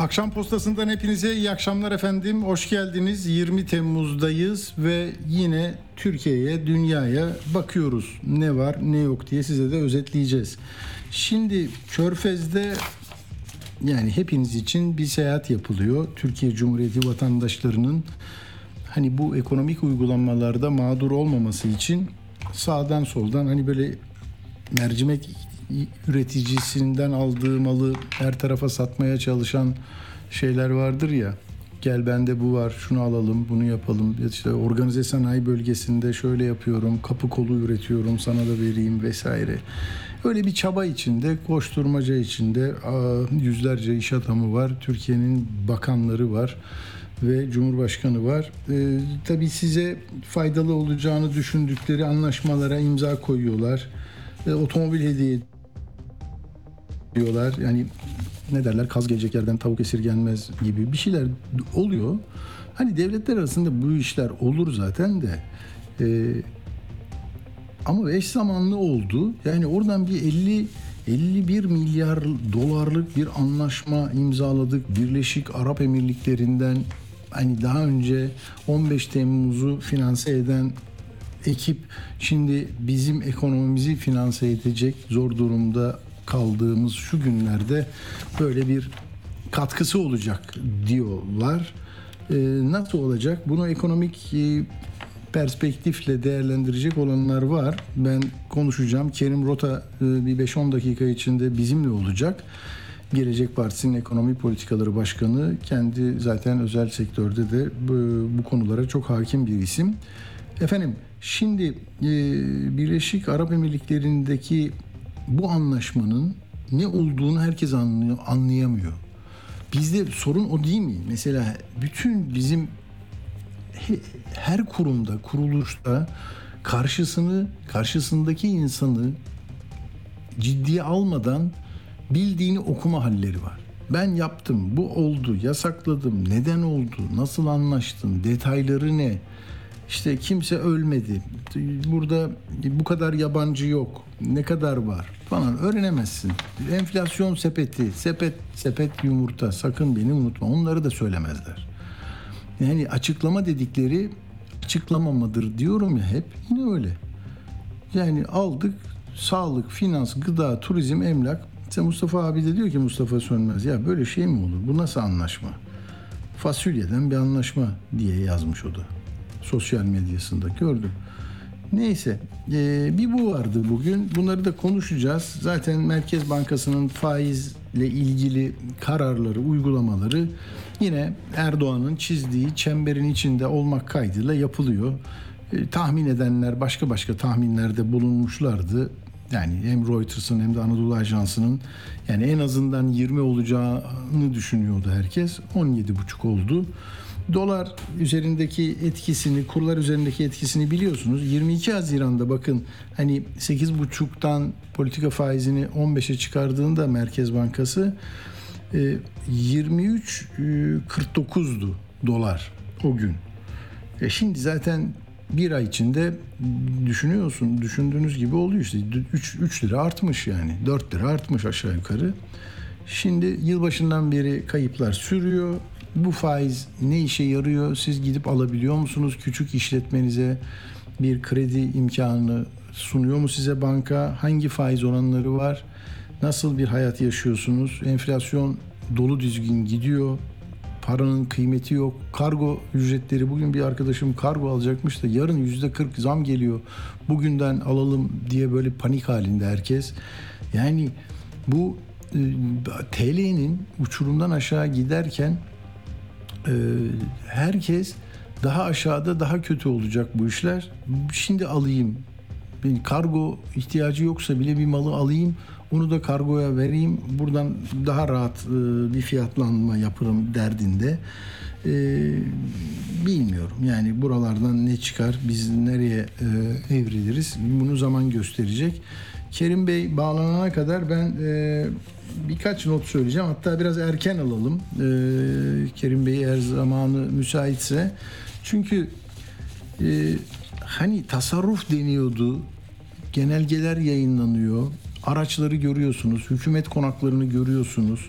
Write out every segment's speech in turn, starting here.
Akşam postasından hepinize iyi akşamlar efendim. Hoş geldiniz. 20 Temmuz'dayız ve yine Türkiye'ye, dünyaya bakıyoruz. Ne var, ne yok diye size de özetleyeceğiz. Şimdi Körfez'de yani hepiniz için bir seyahat yapılıyor. Türkiye Cumhuriyeti vatandaşlarının hani bu ekonomik uygulamalarda mağdur olmaması için sağdan soldan hani böyle mercimek üreticisinden aldığı malı her tarafa satmaya çalışan şeyler vardır ya. Gel bende bu var, şunu alalım, bunu yapalım. İşte organize sanayi bölgesinde şöyle yapıyorum, kapı kolu üretiyorum, sana da vereyim vesaire. Öyle bir çaba içinde, koşturmaca içinde yüzlerce iş adamı var. Türkiye'nin bakanları var ve Cumhurbaşkanı var. Ee, tabii size faydalı olacağını düşündükleri anlaşmalara imza koyuyorlar. Ee, otomobil hediye diyorlar. Yani ne derler kaz gelecek yerden tavuk esirgenmez gibi bir şeyler oluyor. Hani devletler arasında bu işler olur zaten de. Ee, ama eş zamanlı oldu. Yani oradan bir 50 51 milyar dolarlık bir anlaşma imzaladık. Birleşik Arap Emirlikleri'nden hani daha önce 15 Temmuz'u finanse eden ekip şimdi bizim ekonomimizi finanse edecek zor durumda kaldığımız şu günlerde böyle bir katkısı olacak diyorlar. Ee, nasıl olacak? Bunu ekonomik e, perspektifle değerlendirecek olanlar var. Ben konuşacağım. Kerim Rota e, bir 5-10 dakika içinde bizimle olacak. Gelecek Partisi'nin ekonomi politikaları başkanı kendi zaten özel sektörde de bu, bu konulara çok hakim bir isim. Efendim şimdi e, Birleşik Arap Emirlikleri'ndeki bu anlaşmanın ne olduğunu herkes anlıyor, anlayamıyor. Bizde sorun o değil mi? Mesela bütün bizim her kurumda, kuruluşta karşısını, karşısındaki insanı ciddiye almadan bildiğini okuma halleri var. Ben yaptım, bu oldu, yasakladım, neden oldu, nasıl anlaştın, detayları ne? İşte kimse ölmedi. Burada bu kadar yabancı yok. Ne kadar var falan öğrenemezsin. Enflasyon sepeti, sepet sepet yumurta sakın beni unutma. Onları da söylemezler. Yani açıklama dedikleri açıklamamadır diyorum ya hep. Yine öyle. Yani aldık sağlık, finans, gıda, turizm, emlak. İşte Mustafa abi de diyor ki Mustafa Sönmez ya böyle şey mi olur? Bu nasıl anlaşma? Fasulyeden bir anlaşma diye yazmış o da sosyal medyasında gördüm. Neyse e, bir bu vardı bugün. Bunları da konuşacağız. Zaten Merkez Bankası'nın faizle ilgili kararları, uygulamaları yine Erdoğan'ın çizdiği çemberin içinde olmak kaydıyla yapılıyor. E, tahmin edenler başka başka tahminlerde bulunmuşlardı. Yani hem Reuters'ın hem de Anadolu Ajansı'nın yani en azından 20 olacağını düşünüyordu herkes. 17,5 oldu. Dolar üzerindeki etkisini, kurlar üzerindeki etkisini biliyorsunuz. 22 Haziran'da bakın hani 8,5'tan politika faizini 15'e çıkardığında Merkez Bankası 23.49'du e, dolar o gün. E şimdi zaten bir ay içinde düşünüyorsun, düşündüğünüz gibi oluyor işte 3, 3 lira artmış yani 4 lira artmış aşağı yukarı. Şimdi yılbaşından beri kayıplar sürüyor. Bu faiz ne işe yarıyor? Siz gidip alabiliyor musunuz? Küçük işletmenize bir kredi imkanını sunuyor mu size banka? Hangi faiz oranları var? Nasıl bir hayat yaşıyorsunuz? Enflasyon dolu düzgün gidiyor. Paranın kıymeti yok. Kargo ücretleri bugün bir arkadaşım kargo alacakmış da yarın yüzde 40 zam geliyor. Bugünden alalım diye böyle panik halinde herkes. Yani bu e, TL'nin uçurumdan aşağı giderken e, herkes daha aşağıda daha kötü olacak bu işler. Şimdi alayım. Bir kargo ihtiyacı yoksa bile bir malı alayım. Onu da kargoya vereyim. Buradan daha rahat e, bir fiyatlanma yaparım derdinde. E, bilmiyorum. Yani buralardan ne çıkar, biz nereye e, evriliriz bunu zaman gösterecek. Kerim Bey bağlanana kadar ben e, birkaç not söyleyeceğim. Hatta biraz erken alalım. E, Kerim Bey eğer zamanı müsaitse. Çünkü e, hani tasarruf deniyordu. Genelgeler yayınlanıyor. Araçları görüyorsunuz. Hükümet konaklarını görüyorsunuz.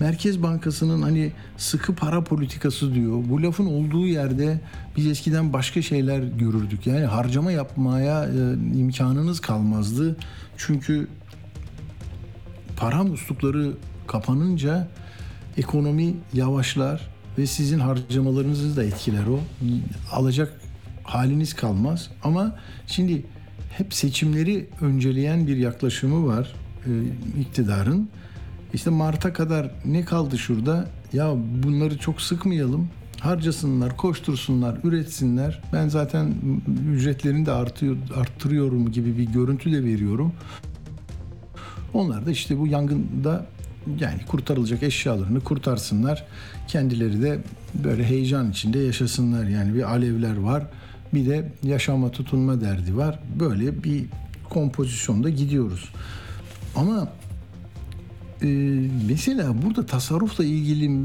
Merkez Bankası'nın hani sıkı para politikası diyor. Bu lafın olduğu yerde biz eskiden başka şeyler görürdük. Yani harcama yapmaya e, imkanınız kalmazdı. Çünkü para muslukları kapanınca ekonomi yavaşlar ve sizin harcamalarınızı da etkiler o. Alacak haliniz kalmaz. Ama şimdi hep seçimleri önceleyen bir yaklaşımı var e, iktidarın. İşte Mart'a kadar ne kaldı şurada? Ya bunları çok sıkmayalım. Harcasınlar, koştursunlar, üretsinler. Ben zaten ücretlerini de artıyor, arttırıyorum gibi bir görüntü de veriyorum. Onlar da işte bu yangında yani kurtarılacak eşyalarını kurtarsınlar. Kendileri de böyle heyecan içinde yaşasınlar. Yani bir alevler var. Bir de yaşama tutunma derdi var. Böyle bir kompozisyonda gidiyoruz. Ama e, mesela burada tasarrufla ilgili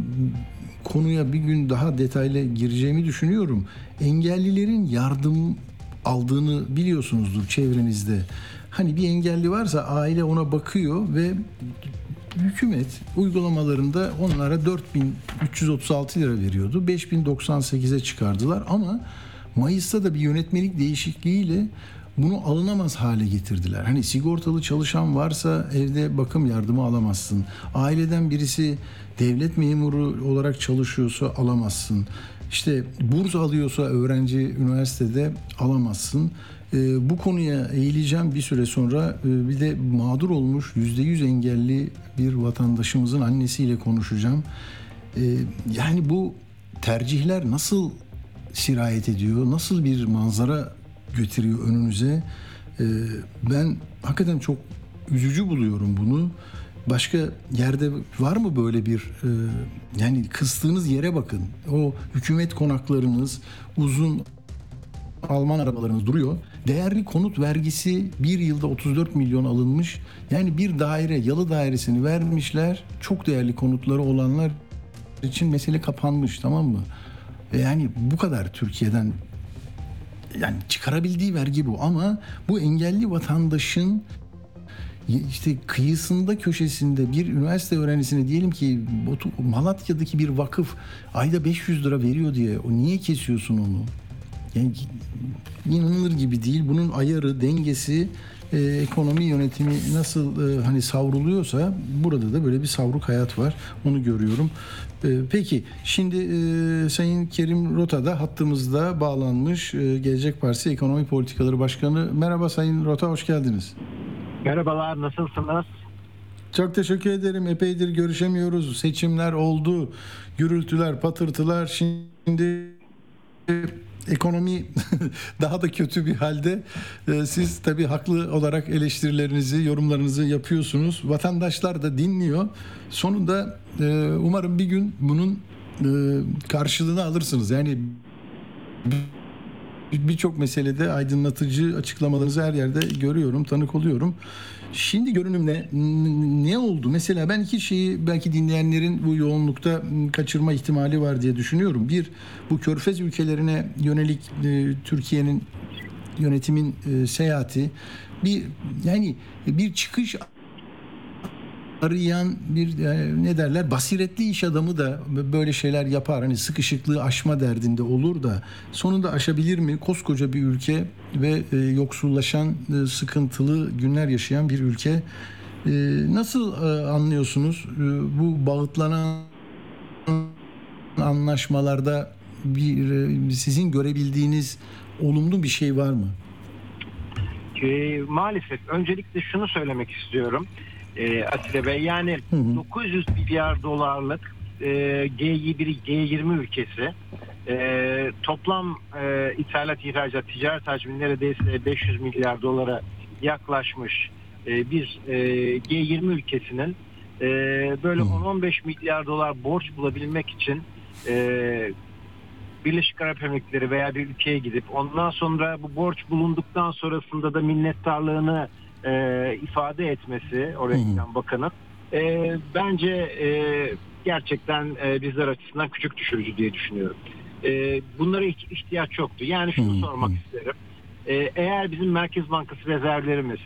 konuya bir gün daha detaylı gireceğimi düşünüyorum. Engellilerin yardım aldığını biliyorsunuzdur çevrenizde. Hani bir engelli varsa aile ona bakıyor ve hükümet uygulamalarında onlara 4336 lira veriyordu. 5098'e çıkardılar ama Mayıs'ta da bir yönetmelik değişikliğiyle bunu alınamaz hale getirdiler. Hani sigortalı çalışan varsa evde bakım yardımı alamazsın. Aileden birisi devlet memuru olarak çalışıyorsa alamazsın. İşte burs alıyorsa öğrenci üniversitede alamazsın. Ee, bu konuya eğileceğim bir süre sonra e, bir de mağdur olmuş %100 engelli bir vatandaşımızın annesiyle konuşacağım. Ee, yani bu tercihler nasıl sirayet ediyor? Nasıl bir manzara götürüyor önünüze? Ee, ben hakikaten çok üzücü buluyorum bunu. Başka yerde var mı böyle bir e, yani kıstığınız yere bakın. O hükümet konaklarınız uzun Alman arabalarınız duruyor. Değerli konut vergisi bir yılda 34 milyon alınmış. Yani bir daire, yalı dairesini vermişler. Çok değerli konutları olanlar için mesele kapanmış tamam mı? Yani bu kadar Türkiye'den yani çıkarabildiği vergi bu ama bu engelli vatandaşın işte kıyısında köşesinde bir üniversite öğrencisine diyelim ki Malatya'daki bir vakıf ayda 500 lira veriyor diye o niye kesiyorsun onu? Yani inanılır gibi değil. Bunun ayarı, dengesi, e, ekonomi yönetimi nasıl e, hani savruluyorsa burada da böyle bir savruk hayat var. Onu görüyorum. E, peki şimdi e, Sayın Kerim Rota da hattımızda bağlanmış. E, Gelecek Partisi Ekonomi Politikaları Başkanı. Merhaba Sayın Rota, hoş geldiniz. Merhabalar, nasılsınız? Çok teşekkür ederim. Epeydir görüşemiyoruz. Seçimler oldu. Gürültüler, patırtılar. Şimdi ekonomi daha da kötü bir halde. Ee, siz tabii haklı olarak eleştirilerinizi, yorumlarınızı yapıyorsunuz. Vatandaşlar da dinliyor. Sonunda e, umarım bir gün bunun e, karşılığını alırsınız. Yani birçok meselede aydınlatıcı açıklamalarınızı her yerde görüyorum, tanık oluyorum. Şimdi görünüm ne? Ne oldu? Mesela ben iki şeyi belki dinleyenlerin bu yoğunlukta kaçırma ihtimali var diye düşünüyorum. Bir, bu körfez ülkelerine yönelik e, Türkiye'nin yönetimin e, seyahati bir yani bir çıkış arayan bir e, ne derler basiretli iş adamı da böyle şeyler yapar. Hani sıkışıklığı aşma derdinde olur da sonunda aşabilir mi? Koskoca bir ülke ve e, yoksullaşan, e, sıkıntılı günler yaşayan bir ülke. Nasıl anlıyorsunuz bu bağıtlanan anlaşmalarda bir sizin görebildiğiniz olumlu bir şey var mı? E, maalesef öncelikle şunu söylemek istiyorum e, Atilla Bey. Yani hı hı. 900 milyar dolarlık e, G1 G20 ülkesi e, toplam e, ithalat ihracat ticaret hacmi neredeyse 500 milyar dolara yaklaşmış e, bir e, G20 ülkesinin e, böyle 10-15 milyar dolar borç bulabilmek için e, Birleşik Arap Emirlikleri veya bir ülkeye gidip ondan sonra bu borç bulunduktan sonrasında da minnettarlığını e, ifade etmesi oraya giden bakanın e, bence e, gerçekten e, bizler açısından küçük düşürücü diye düşünüyorum. E, bunlara ihtiyaç yoktu. Yani şunu sormak isterim. E, eğer bizim Merkez Bankası rezervlerimiz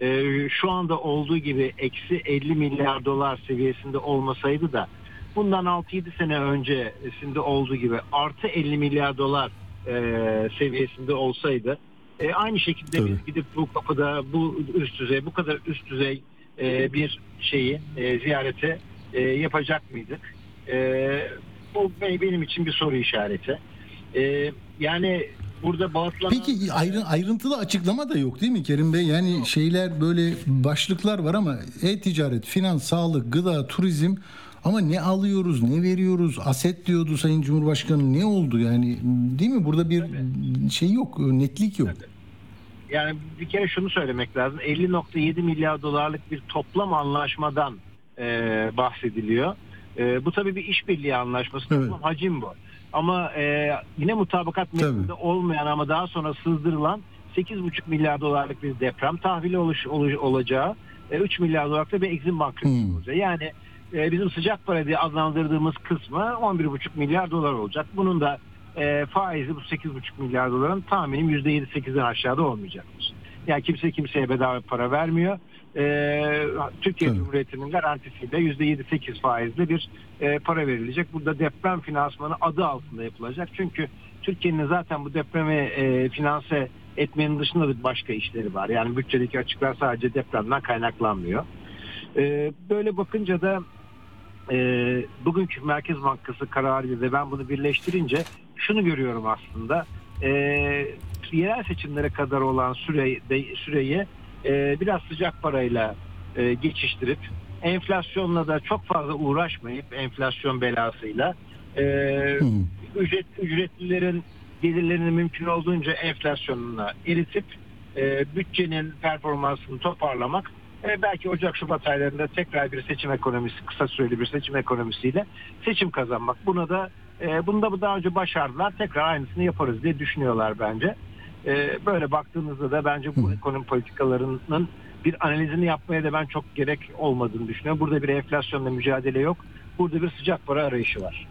e, şu anda olduğu gibi eksi 50 milyar dolar seviyesinde olmasaydı da bundan 6-7 sene öncesinde olduğu gibi artı 50 milyar dolar e, seviyesinde olsaydı e, aynı şekilde Tabii. biz gidip bu kapıda bu üst düzey bu kadar üst düzey e, bir şeyi e, ziyareti e, yapacak mıydık? E, bu be- benim için bir soru işareti. E, yani burada bağıtlanan... Peki ayrı, ayrıntılı açıklama da yok değil mi Kerim Bey? Yani şeyler böyle başlıklar var ama e-ticaret, finans, sağlık, gıda, turizm ama ne alıyoruz, ne veriyoruz? Aset diyordu Sayın Cumhurbaşkanı. Ne oldu yani? Değil mi? Burada bir şey yok, netlik yok. Yani bir kere şunu söylemek lazım. 50.7 milyar dolarlık bir toplam anlaşmadan e, bahsediliyor. E, bu tabii bir işbirliği anlaşması. Evet. Toplam hacim bu. Ama e, yine mutabakat metninde olmayan ama daha sonra sızdırılan 8,5 milyar dolarlık bir deprem tahvili oluş, oluş- olacağı, e, 3 milyar dolarlık da bir Exim Bank kredisi Hmm. olacağı. Yani e, bizim sıcak para diye adlandırdığımız kısmı 11,5 milyar dolar olacak. Bunun da e, faizi bu 8,5 milyar doların tahminim %7-8'den aşağıda olmayacaktır. Yani kimse kimseye bedava para vermiyor. E, Türkiye Evet. Cumhuriyeti'nin garantisiyle %7-8 faizli bir e, para verilecek. Burada deprem finansmanı adı altında yapılacak. Çünkü Türkiye'nin zaten bu depremi e, finanse etmenin dışında da başka işleri var. Yani bütçedeki açıklar sadece depremden kaynaklanmıyor. E, böyle bakınca da e, bugünkü Merkez Bankası kararıyla da ben bunu birleştirince şunu görüyorum aslında. E, yerel seçimlere kadar olan süre, de- süreyi e, biraz sıcak parayla e, geçiştirip enflasyonla da çok fazla uğraşmayıp enflasyon belasıyla e, Hı. ücret ücretlilerin gelirlerini mümkün olduğunca enflasyonuna eritip e, bütçenin performansını toparlamak e, belki Ocak Şubat aylarında tekrar bir seçim ekonomisi kısa süreli bir seçim ekonomisiyle seçim kazanmak. Buna da e, bunu da bu daha önce başardılar. Tekrar aynısını yaparız diye düşünüyorlar bence. E, böyle baktığınızda da bence bu ekonomi politikalarının bir analizini yapmaya da ben çok gerek olmadığını düşünüyorum. Burada bir enflasyonla mücadele yok. Burada bir sıcak para arayışı var.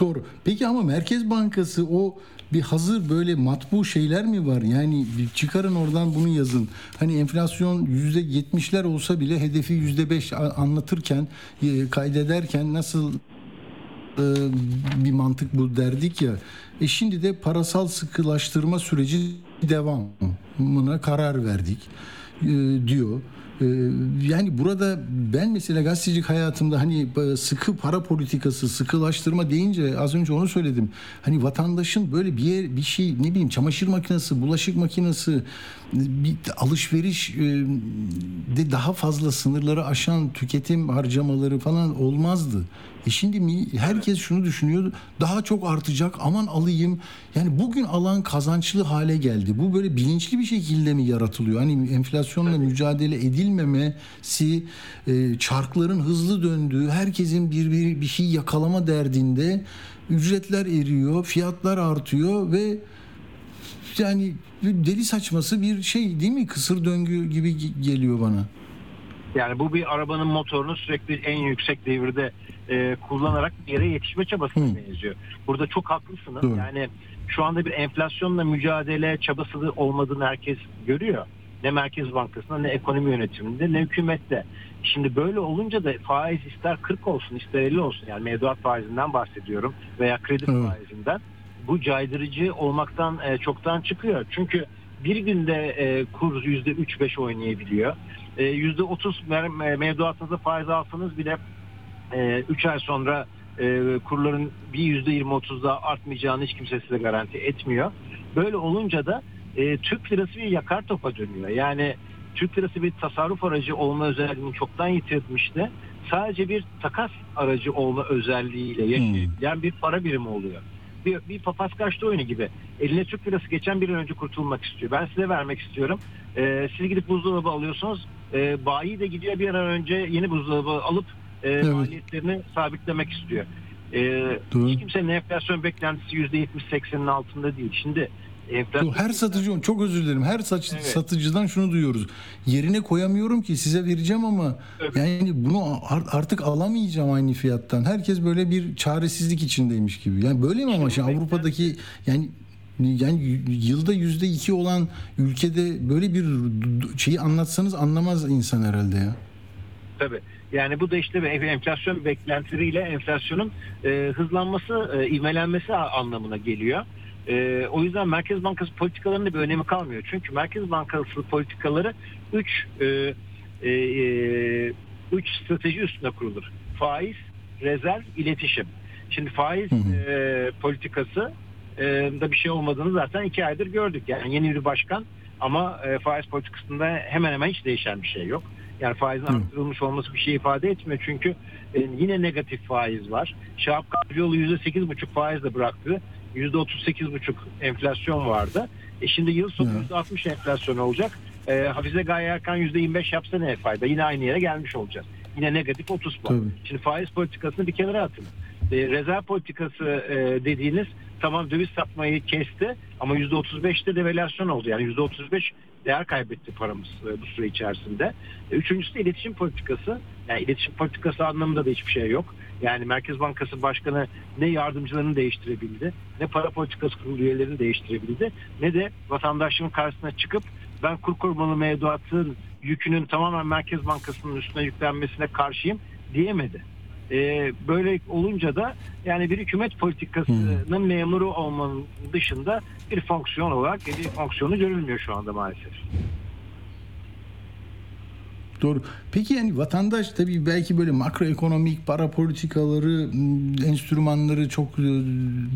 Doğru. Peki ama Merkez Bankası o bir hazır böyle matbu şeyler mi var? Yani bir çıkarın oradan bunu yazın. Hani enflasyon yüzde yetmişler olsa bile hedefi yüzde beş anlatırken, e, kaydederken nasıl bir mantık bu derdik ya. E şimdi de parasal sıkılaştırma süreci devamına karar verdik e, diyor. E, Yani burada ben mesela gazetecilik hayatımda hani sıkı para politikası, sıkılaştırma deyince az önce onu söyledim. Hani vatandaşın böyle bir yer, bir şey ne bileyim çamaşır makinesi, bulaşık makinesi, bir alışveriş e, de daha fazla sınırları aşan tüketim harcamaları falan olmazdı. E şimdi herkes şunu düşünüyor. Daha çok artacak. Aman alayım. Yani bugün alan kazançlı hale geldi. Bu böyle bilinçli bir şekilde mi yaratılıyor? Hani enflasyonla mücadele edilmemesi, e, çarkların hızlı döndüğü, herkesin bir, bir bir şey yakalama derdinde ücretler eriyor, fiyatlar artıyor ve yani deli saçması bir şey değil mi? Kısır döngü gibi ge- geliyor bana. Yani bu bir arabanın motorunu sürekli en yüksek devirde e, kullanarak bir yere yetişme çabasına Hı. benziyor. Burada çok haklısınız. Doğru. Yani şu anda bir enflasyonla mücadele çabası olmadığını herkes görüyor. Ne Merkez Bankası'nda ne ekonomi yönetiminde ne hükümette. Şimdi böyle olunca da faiz ister 40 olsun ister 50 olsun yani mevduat faizinden bahsediyorum veya kredi Evet. faizinden bu caydırıcı olmaktan e, çoktan çıkıyor. Çünkü bir günde e, kur %3-5 oynayabiliyor. E, %30 mer- mevduatınızda faiz alsanız bile 3 ay sonra e, kurların bir %20-30 daha artmayacağını hiç kimse size garanti etmiyor. Böyle olunca da e, Türk lirası bir yakar topa dönüyor. Yani Türk lirası bir tasarruf aracı olma özelliğini çoktan yitirmişti. Sadece bir takas aracı olma özelliğiyle yaşayan bir para birimi oluyor. Bir, bir papaz kaçtı oyunu gibi. Eline Türk lirası geçen bir an önce kurtulmak istiyor. Ben size vermek istiyorum. E, siz gidip buzdolabı alıyorsunuz. E, bayi de gidiyor bir an önce yeni buzdolabı alıp e, Evet. maliyetlerini sabitlemek istiyor. E, Doğru. hiç kimsenin enflasyon beklentisi %70-80'in altında değil. Şimdi enflasyon... Her satıcı çok özür dilerim. Her saç, Evet. satıcıdan şunu duyuyoruz. Yerine koyamıyorum ki size vereceğim ama Evet. yani bunu ar- artık alamayacağım aynı fiyattan. Herkes böyle bir çaresizlik içindeymiş gibi. Yani böyle mi ama şimdi Avrupa'daki yani yani yılda yüzde iki olan ülkede böyle bir şeyi anlatsanız anlamaz insan herhalde ya. Tabii. Yani bu da işte bir enflasyon beklentileriyle enflasyonun e, hızlanması, e, ivmelenmesi anlamına geliyor. E, o yüzden Merkez Bankası politikalarının bir önemi kalmıyor. Çünkü Merkez Bankası politikaları 3 e, e, e, üç strateji üstüne kurulur. Faiz, rezerv, iletişim. Şimdi faiz Hı hı. e, politikası e, da bir şey olmadığını zaten iki aydır gördük. Yani yeni bir başkan ama e, faiz politikasında hemen hemen hiç değişen bir şey yok. Yani faizin Hı. arttırılmış olması bir şey ifade etmiyor. Çünkü e, yine negatif faiz var. Şahap Kavcıoğlu %8,5 faizle bıraktı. %38,5 enflasyon vardı. E şimdi yıl sonu Evet. %60 enflasyon olacak. E, Hafize Gaye Erkan %25 yapsa ne fayda? Yine aynı yere gelmiş olacağız. Yine negatif 30 puan. Tabii. Şimdi faiz politikasını bir kenara atın. E, rezerv politikası e, dediğiniz tamam döviz satmayı kesti ama %35'te devalüasyon oldu. Yani %35 değer kaybetti paramız e, bu süre içerisinde. E, Üçüncüsü de iletişim politikası. Yani iletişim politikası anlamında da hiçbir şey yok. Yani Merkez Bankası Başkanı ne yardımcılarını değiştirebildi, ne para politikası kurulu üyelerini değiştirebildi, ne de vatandaşın karşısına çıkıp ben kur korumalı mevduatın yükünün tamamen Merkez Bankası'nın üstüne yüklenmesine karşıyım diyemedi. E, böyle olunca da yani bir hükümet politikasının memuru olmanın dışında bir fonksiyon olarak bir fonksiyonu görülmüyor şu anda maalesef. Doğru. Peki yani vatandaş tabii belki böyle makroekonomik para politikaları, m, enstrümanları çok e,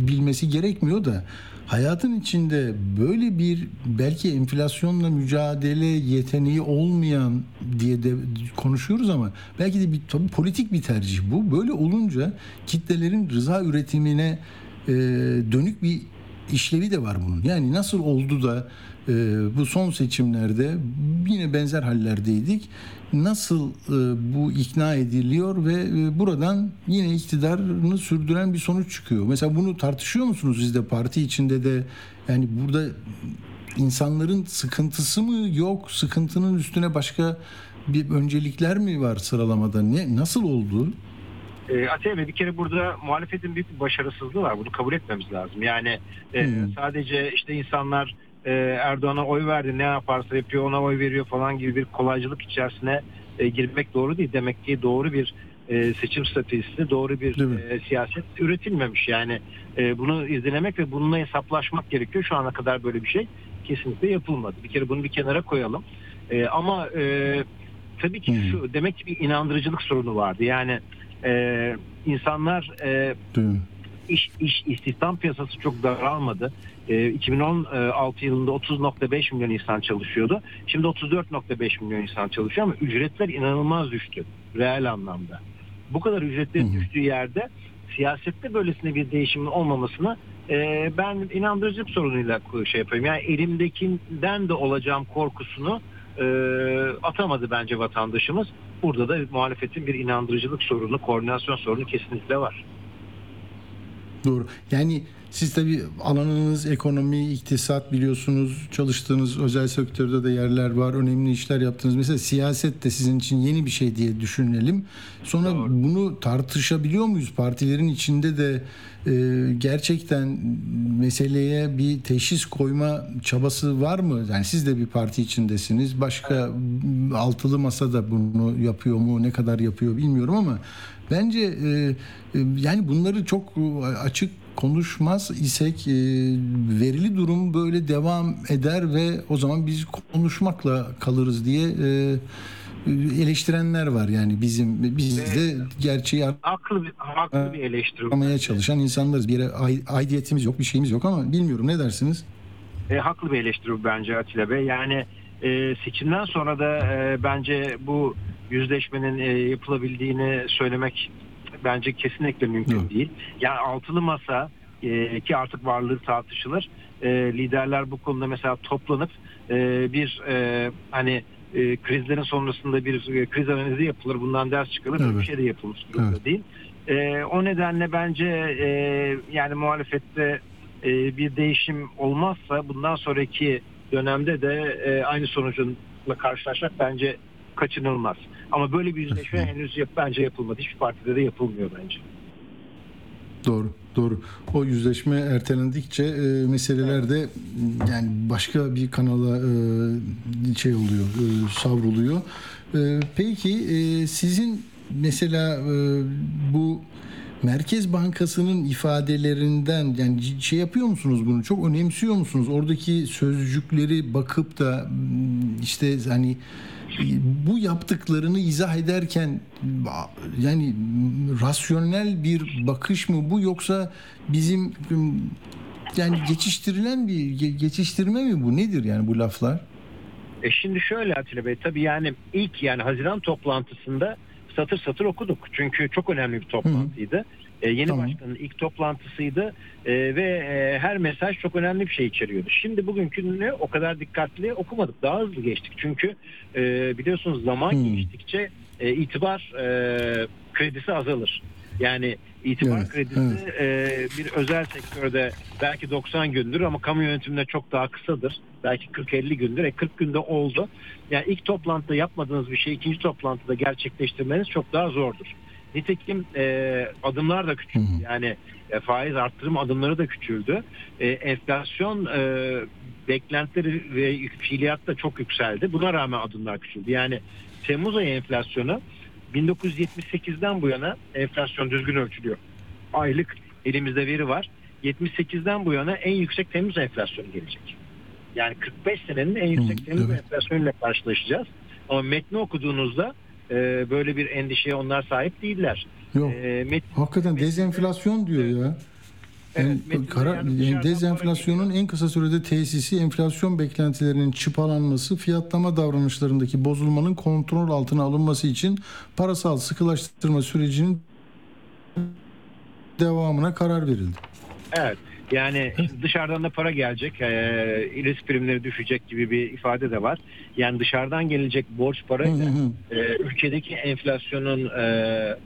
bilmesi gerekmiyor da hayatın içinde böyle bir belki enflasyonla mücadele yeteneği olmayan diye de konuşuyoruz ama belki de bir tabii politik bir tercih bu. Böyle olunca kitlelerin rıza üretimine e, dönük bir işlevi de var bunun. Yani nasıl oldu da e, bu son seçimlerde yine benzer hallerdeydik. Nasıl e, bu ikna ediliyor ve e, buradan yine iktidarını sürdüren bir sonuç çıkıyor. Mesela bunu tartışıyor musunuz siz de parti içinde de yani burada insanların sıkıntısı mı yok? Sıkıntının üstüne başka bir öncelikler mi var sıralamada? Ne nasıl oldu? E, Atiye Bey bir kere burada muhalefetin büyük bir başarısızlığı var. Bunu kabul etmemiz lazım. Yani e, Hmm. sadece işte insanlar e, Erdoğan'a oy verdi ne yaparsa yapıyor ona oy veriyor falan gibi bir kolaycılık içerisine e, girmek doğru değil. Demek ki doğru bir e, seçim stratejisi, doğru bir e, siyaset üretilmemiş. Yani e, bunu izlemek ve bununla hesaplaşmak gerekiyor. Şu ana kadar böyle bir şey kesinlikle yapılmadı. Bir kere bunu bir kenara koyalım. E, ama e, tabii ki Hmm. şu demek ki bir inandırıcılık sorunu vardı. Yani e, insanlar e, Değil iş, iş istihdam piyasası çok daralmadı. E, 2016 yılında 30.5 milyon insan çalışıyordu. Şimdi 34.5 milyon insan çalışıyor ama ücretler inanılmaz düştü reel anlamda. Bu kadar ücretlerin düştüğü yerde siyasette böylesine bir değişimin olmamasını e, ben inandırıcılık sorunuyla şey yapıyorum. Yani elimdekinden de olacağım korkusunu e, atamadı bence vatandaşımız. Burada da muhalefetin bir inandırıcılık sorunu, koordinasyon sorunu kesinlikle var. Doğru. Yani siz tabii alanınız ekonomi, iktisat biliyorsunuz. Çalıştığınız özel sektörde de yerler var. Önemli işler yaptınız. Mesela siyaset de sizin için yeni bir şey diye düşünelim. Sonra Doğru. bunu tartışabiliyor muyuz? Partilerin içinde de e, gerçekten meseleye bir teşhis koyma çabası var mı? Yani siz de bir parti içindesiniz. Başka altılı masa da bunu yapıyor mu? Ne kadar yapıyor bilmiyorum ama bence e, e, yani bunları çok açık konuşmaz isek e, verili durum böyle devam eder ve o zaman biz konuşmakla kalırız diye e, eleştirenler var yani bizim biz de gerçeği Haklı bir, haklı bir eleştiri. aramaya çalışan insanlarız. Bir yere ai- aidiyetimiz yok, bir şeyimiz yok ama bilmiyorum ne dersiniz? E, haklı bir eleştiri bence Atilla Bey. Yani e, seçimden sonra da e, bence bu yüzleşmenin e, yapılabildiğini söylemek bence kesinlikle mümkün Yok. değil. Yani altılı masa e, ki artık varlığı tartışılır. E, liderler bu konuda mesela toplanıp e, bir e, hani e, krizlerin sonrasında bir e, kriz analizi yapılır. Bundan ders çıkarılır. Böyle Evet. Bir şey de yapılmış durumda Evet. değil. E, o nedenle bence e, yani muhalefette e, bir değişim olmazsa bundan sonraki dönemde de e, aynı sonucunla karşılaşmak bence kaçınılmaz. Ama böyle bir yüzleşme henüz yap, bence yapılmadı. Hiçbir partide de yapılmıyor bence. Doğru, doğru. O yüzleşme ertelendikçe e, meseleler de yani başka bir kanala e, şey oluyor, e, savruluyor. E, peki e, sizin mesela e, bu Merkez Bankası'nın ifadelerinden yani şey yapıyor musunuz bunu? Çok önemsiyor musunuz? Oradaki sözcükleri bakıp da işte hani bu yaptıklarını izah ederken yani rasyonel bir bakış mı bu yoksa bizim yani geçiştirilen bir ge- geçiştirme mi bu nedir yani bu laflar? E şimdi şöyle Atilla Bey tabii yani ilk yani Haziran toplantısında satır satır okuduk. Çünkü çok önemli bir toplantıydı. E, yeni Tamam. başkanın ilk toplantısıydı E, ve e, her mesaj çok önemli bir şey içeriyordu. Şimdi bugünkünü o kadar dikkatli okumadık. Daha hızlı geçtik. Çünkü e, biliyorsunuz zaman Hmm. geçtikçe e, itibar e, kredisi azalır. Yani itibar Evet, kredisi e, bir özel sektörde belki 90 gündür ama kamu yönetiminde çok daha kısadır. Belki 40-50 gündür. E 40 günde oldu. Yani ilk toplantıda yapmadığınız bir şeyi ikinci toplantıda gerçekleştirmeniz çok daha zordur. Nitekim e, adımlar da küçüldü. Hı hı. Yani e, faiz arttırım adımları da küçüldü. E, enflasyon e, beklentileri ve fiiliyat da çok yükseldi. Buna rağmen adımlar küçüldü. Yani Temmuz ayı enflasyonu 1978'den bu yana enflasyon düzgün ölçülüyor. Aylık elimizde veri var. 78'den bu yana en yüksek Temmuz enflasyonu gelecek. Yani 45 senenin en yüksek Temmuz evet. enflasyonuyla karşılaşacağız. Ama metni okuduğunuzda e, böyle bir endişeye onlar sahip değiller. Yok. E, met- Hakikaten dezenflasyon diyor ya. Evet, metinde karar, yani dezenflasyonun en kısa sürede tesisi, enflasyon beklentilerinin çıpalanması, fiyatlama davranışlarındaki bozulmanın kontrol altına alınması için parasal sıkılaştırma sürecinin devamına karar verildi. Evet. Yani dışarıdan da para gelecek, e, risk primleri düşecek gibi bir ifade de var. Yani dışarıdan gelecek borç parayla e, ülkedeki enflasyonun e,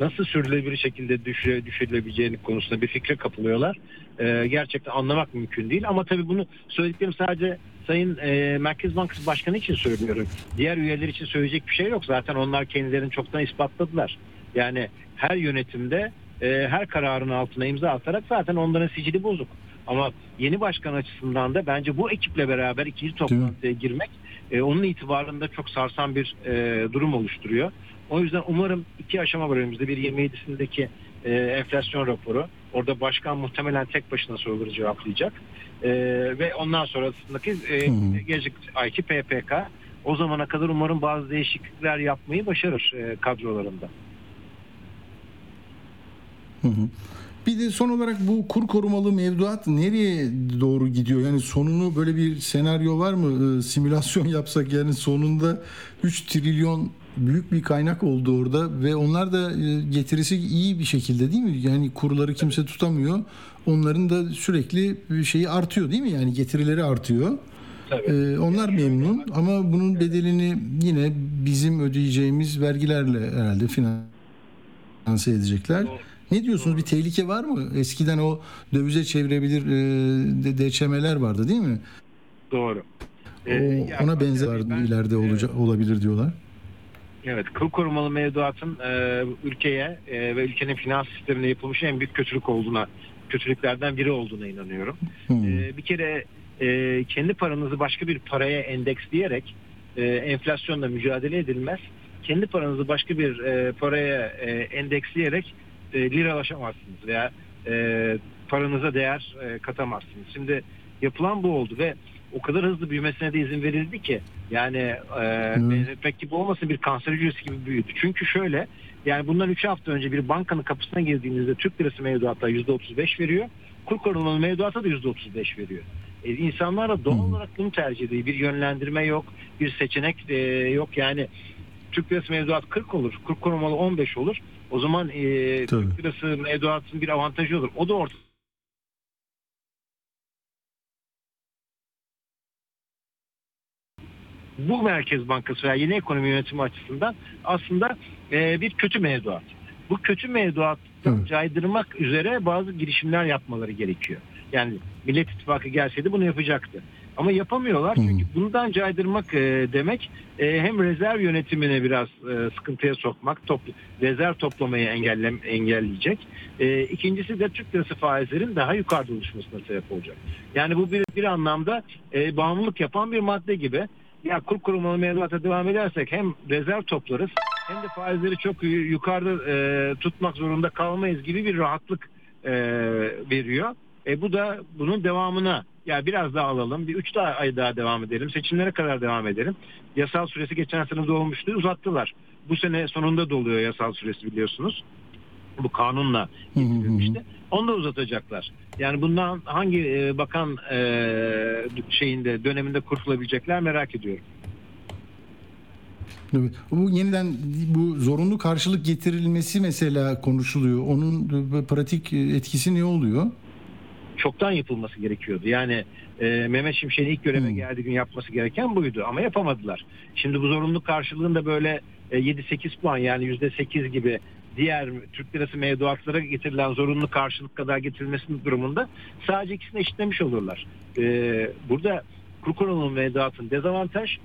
nasıl sürdürülebilir şekilde düşüre, düşürülebileceğini konusunda bir fikre kapılıyorlar. E, gerçekten anlamak mümkün değil. Ama tabii bunu söylediklerim sadece Sayın e, Merkez Bankası Başkanı için söylüyorum. Diğer üyeler için söyleyecek bir şey yok. Zaten onlar kendilerini çoktan ispatladılar. Yani her yönetimde e, her kararın altına imza atarak zaten onların sicili bozuk. Ama yeni başkan açısından da bence bu ekiple beraber ikinci toplantıya girmek e, onun itibarında çok sarsan bir e, durum oluşturuyor. O yüzden umarım iki aşama var önümüzde. Bir 27'sindeki e, enflasyon raporu. Orada başkan muhtemelen tek başına soruları cevaplayacak. E, ve ondan sonrasındaki e, hı. gelecek ayki PPK. O zamana kadar umarım bazı değişiklikler yapmayı başarır e, kadrolarında. Hı hı. Bir de son olarak bu kur korumalı mevduat nereye doğru gidiyor? Yani sonunu böyle bir senaryo var mı? Ee, simülasyon yapsak yani sonunda 3 trilyon büyük bir kaynak oldu orada ve onlar da e, getirisi iyi bir şekilde değil mi? Yani kurları kimse tutamıyor. Onların da sürekli şeyi artıyor değil mi? Yani getirileri artıyor. Tabii. Ee, onlar memnun ama bunun bedelini yine bizim ödeyeceğimiz vergilerle herhalde finanse edecekler. Ne diyorsunuz? Bir tehlike var mı? Eskiden o dövize çevirebilir e, deçemeler vardı değil mi? Doğru. O, E, ya, ona benzer ben- ileride olacak olabilir diyorlar. Evet, kur korumalı mevduatın e, ülkeye e, ve ülkenin finans sistemine yapılmış en büyük kötülük olduğuna, kötülüklerden biri olduğuna inanıyorum. Hmm. E, bir kere e, kendi paranızı başka bir paraya endeksleyerek e, enflasyonla mücadele edilmez. Kendi paranızı başka bir e, paraya e, endeksleyerek e, liralaşamazsınız veya e, paranıza değer e, katamazsınız. Şimdi yapılan bu oldu ve o kadar hızlı büyümesine de izin verildi ki yani e, benzetmek gibi olmasın bir kanser hücresi gibi büyüdü. Çünkü şöyle yani bundan 3 hafta önce bir bankanın kapısına girdiğinizde Türk lirası mevduata %35 veriyor. Kur korumalı mevduata da %35 veriyor. E, insanlar da doğal Hı. olarak bunu tercih ediyor. Bir yönlendirme yok, bir seçenek e, yok. Yani Türk lirası mevduat 40 olur, kur korumalı 15 olur. O zaman e, Tabii. Türk lirası mevduatın bir avantajı olur. O da ortada. bu Merkez Bankası veya yeni ekonomi yönetimi açısından aslında e, bir kötü mevduat. Bu kötü mevduattan Hı. caydırmak üzere bazı girişimler yapmaları gerekiyor. Yani Millet İttifakı gelseydi bunu yapacaktı. Ama yapamıyorlar çünkü bundan caydırmak e, demek e, hem rezerv yönetimine biraz e, sıkıntıya sokmak, topl- rezerv toplamayı engellem engelleyecek. E, ikincisi de Türk lirası faizlerin daha yukarıda oluşmasına sebep olacak. Yani bu bir, bir anlamda e, bağımlılık yapan bir madde gibi. Ya kur korumalı mevduata devam edersek hem rezerv toplarız hem de faizleri çok yu- yukarıda e, tutmak zorunda kalmayız gibi bir rahatlık e, veriyor. E, bu da bunun devamına ya biraz daha alalım bir üç daha ay daha devam edelim seçimlere kadar devam edelim. Yasal süresi geçen sene dolmuştu uzattılar. Bu sene sonunda doluyor yasal süresi biliyorsunuz. Bu kanunla getirilmişti. Onu da uzatacaklar. Yani bundan hangi e, bakan e, şeyinde döneminde kurtulabilecekler merak ediyorum. Evet. Bu yeniden bu zorunlu karşılık getirilmesi mesela konuşuluyor. Onun e, pratik etkisi ne oluyor? Çoktan yapılması gerekiyordu. Yani e, Mehmet Şimşek'in ilk göreve Hmm. geldiği gün yapması gereken buydu ama yapamadılar. Şimdi bu zorunluluk karşılığında böyle e, 7-8 puan yani %8 gibi diğer Türk lirası mevduatlara getirilen zorunlu karşılık kadar getirilmesi durumunda sadece ikisini eşitlemiş olurlar. E, burada kur korumalı mevduatın dezavantaj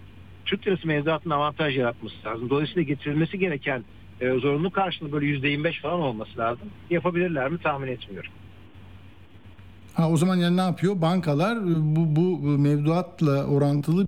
Türk lirası mevduatın avantaj yaratması lazım. Dolayısıyla getirilmesi gereken e, zorunlu karşılığı böyle %25 falan olması lazım. Yapabilirler mi tahmin etmiyorum. Ha o zaman yani ne yapıyor? Bankalar e, bu bu mevduatla orantılı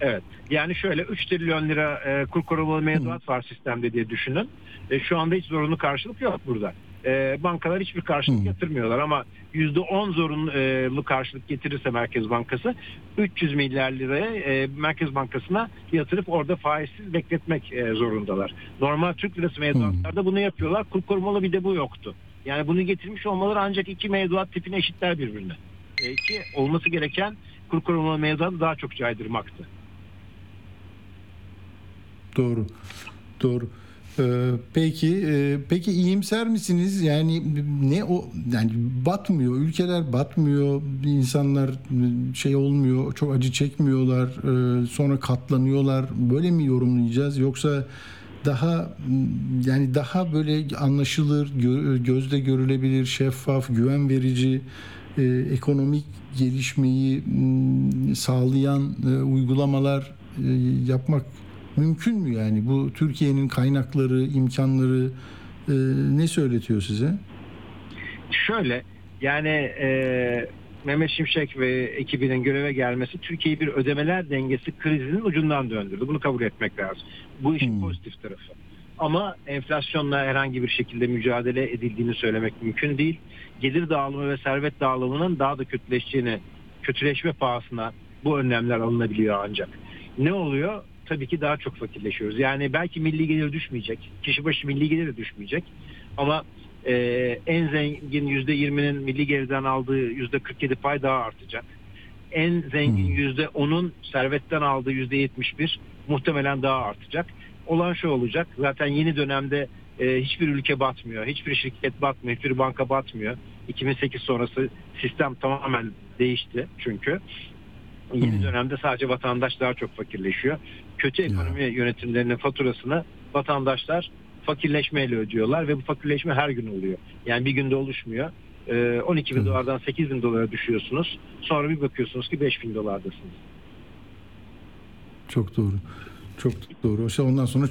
Evet. Yani şöyle 3 trilyon lira e, kur korumalı mevduat var sistemde diye düşünün. E, şu anda hiç zorunlu karşılık yok burada. E, bankalar hiçbir karşılık Hı. yatırmıyorlar ama %10 zorunlu karşılık getirirse Merkez Bankası 300 milyar liraya e, Merkez Bankası'na yatırıp orada faizsiz bekletmek e, zorundalar. Normal Türk lirası mevduatlarda bunu yapıyorlar. Kur korumalı bir de bu yoktu. Yani bunu getirmiş olmaları ancak iki mevduat tipine eşitler birbirine. E, ki olması gereken kur korumalı mevduatı daha çok caydırmaktı. Doğru. Doğru. Ee, peki e, peki iyimser misiniz? Yani ne o yani batmıyor, ülkeler batmıyor, insanlar şey olmuyor, çok acı çekmiyorlar, e, sonra katlanıyorlar. Böyle mi yorumlayacağız yoksa daha yani daha böyle anlaşılır, gö- gözle görülebilir, şeffaf, güven verici e, ekonomik gelişmeyi sağlayan uygulamalar yapmak mümkün mü yani? Bu Türkiye'nin kaynakları, imkanları e, ne söyletiyor size? Şöyle yani e, Mehmet Şimşek ve ekibinin göreve gelmesi Türkiye'yi bir ödemeler dengesi krizinin ucundan döndürdü. Bunu kabul etmek lazım. Bu işin Hmm. pozitif tarafı. Ama enflasyonla herhangi bir şekilde mücadele edildiğini söylemek mümkün değil. Gelir dağılımı ve servet dağılımının daha da kötüleşeceğini, kötüleşme pahasına bu önlemler alınabiliyor ancak. Ne oluyor? Tabii ki daha çok fakirleşiyoruz. Yani belki milli gelir düşmeyecek. Kişi başı milli gelir de düşmeyecek. Ama e, en zengin %20'nin milli gelirden aldığı %47 pay daha artacak. En zengin Hmm. %10'un servetten aldığı %71 muhtemelen daha artacak. Olan şu olacak. Zaten yeni dönemde e, hiçbir ülke batmıyor. Hiçbir şirket batmıyor. Hiçbir banka batmıyor. 2008 sonrası sistem tamamen değişti çünkü. Yeni Hmm. dönemde sadece vatandaş daha çok fakirleşiyor. Kötü ekonomi yönetimlerinin faturasını vatandaşlar fakirleşmeyle ödüyorlar ve bu fakirleşme her gün oluyor. Yani bir günde oluşmuyor. Ee, 12 bin Evet. dolardan 8 bin dolara düşüyorsunuz. Sonra bir bakıyorsunuz ki 5 bin dolardasınız. Çok doğru. Çok doğru. İşte ondan sonra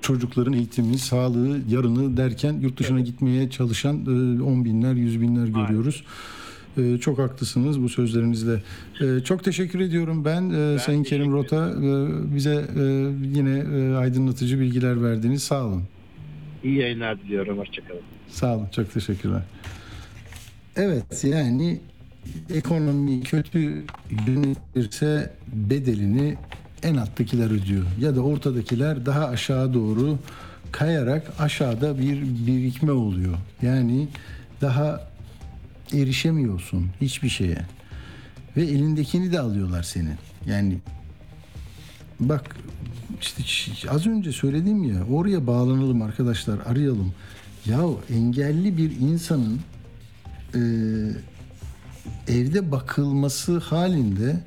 çocukların eğitimi, sağlığı, yarını derken yurt dışına gitmeye çalışan e, on binler, yüz binler görüyoruz. E, Çok haklısınız bu sözlerinizle. E, Çok teşekkür ediyorum ben, e, Sayın teşekkür Kerim Rota. e, Bize e, yine e, aydınlatıcı bilgiler verdiniz. Sağ olun. İyi yayınlar diliyorum. Hoşçakalın. Sağ olun. Çok teşekkürler. Evet yani ekonomi kötü yönetilirse bedelini en alttakiler ödüyor. Ya da ortadakiler daha aşağı doğru kayarak aşağıda bir birikme oluyor. Yani daha erişemiyorsun hiçbir şeye. Ve elindekini de alıyorlar senin. Yani bak işte az önce söyledim ya oraya bağlanalım arkadaşlar arayalım. Ya engelli bir insanın e, evde bakılması halinde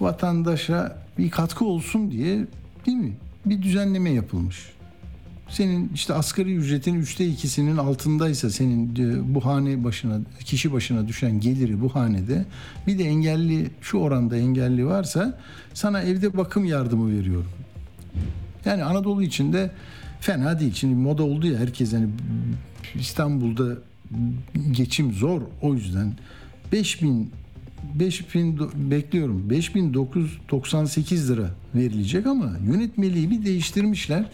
vatandaşa bir katkı olsun diye değil mi? Bir düzenleme yapılmış. Senin işte asgari ücretin üçte ikisinin altındaysa senin e, bu hane başına kişi başına düşen geliri bu hanede bir de engelli şu oranda engelli varsa sana evde bakım yardımı veriyorum. Yani Anadolu içinde fena değil. Şimdi moda oldu ya herkes hani İstanbul'da geçim zor o yüzden 5000 5000 do- bekliyorum. 5998 lira verilecek ama yönetmeliği bir değiştirmişler.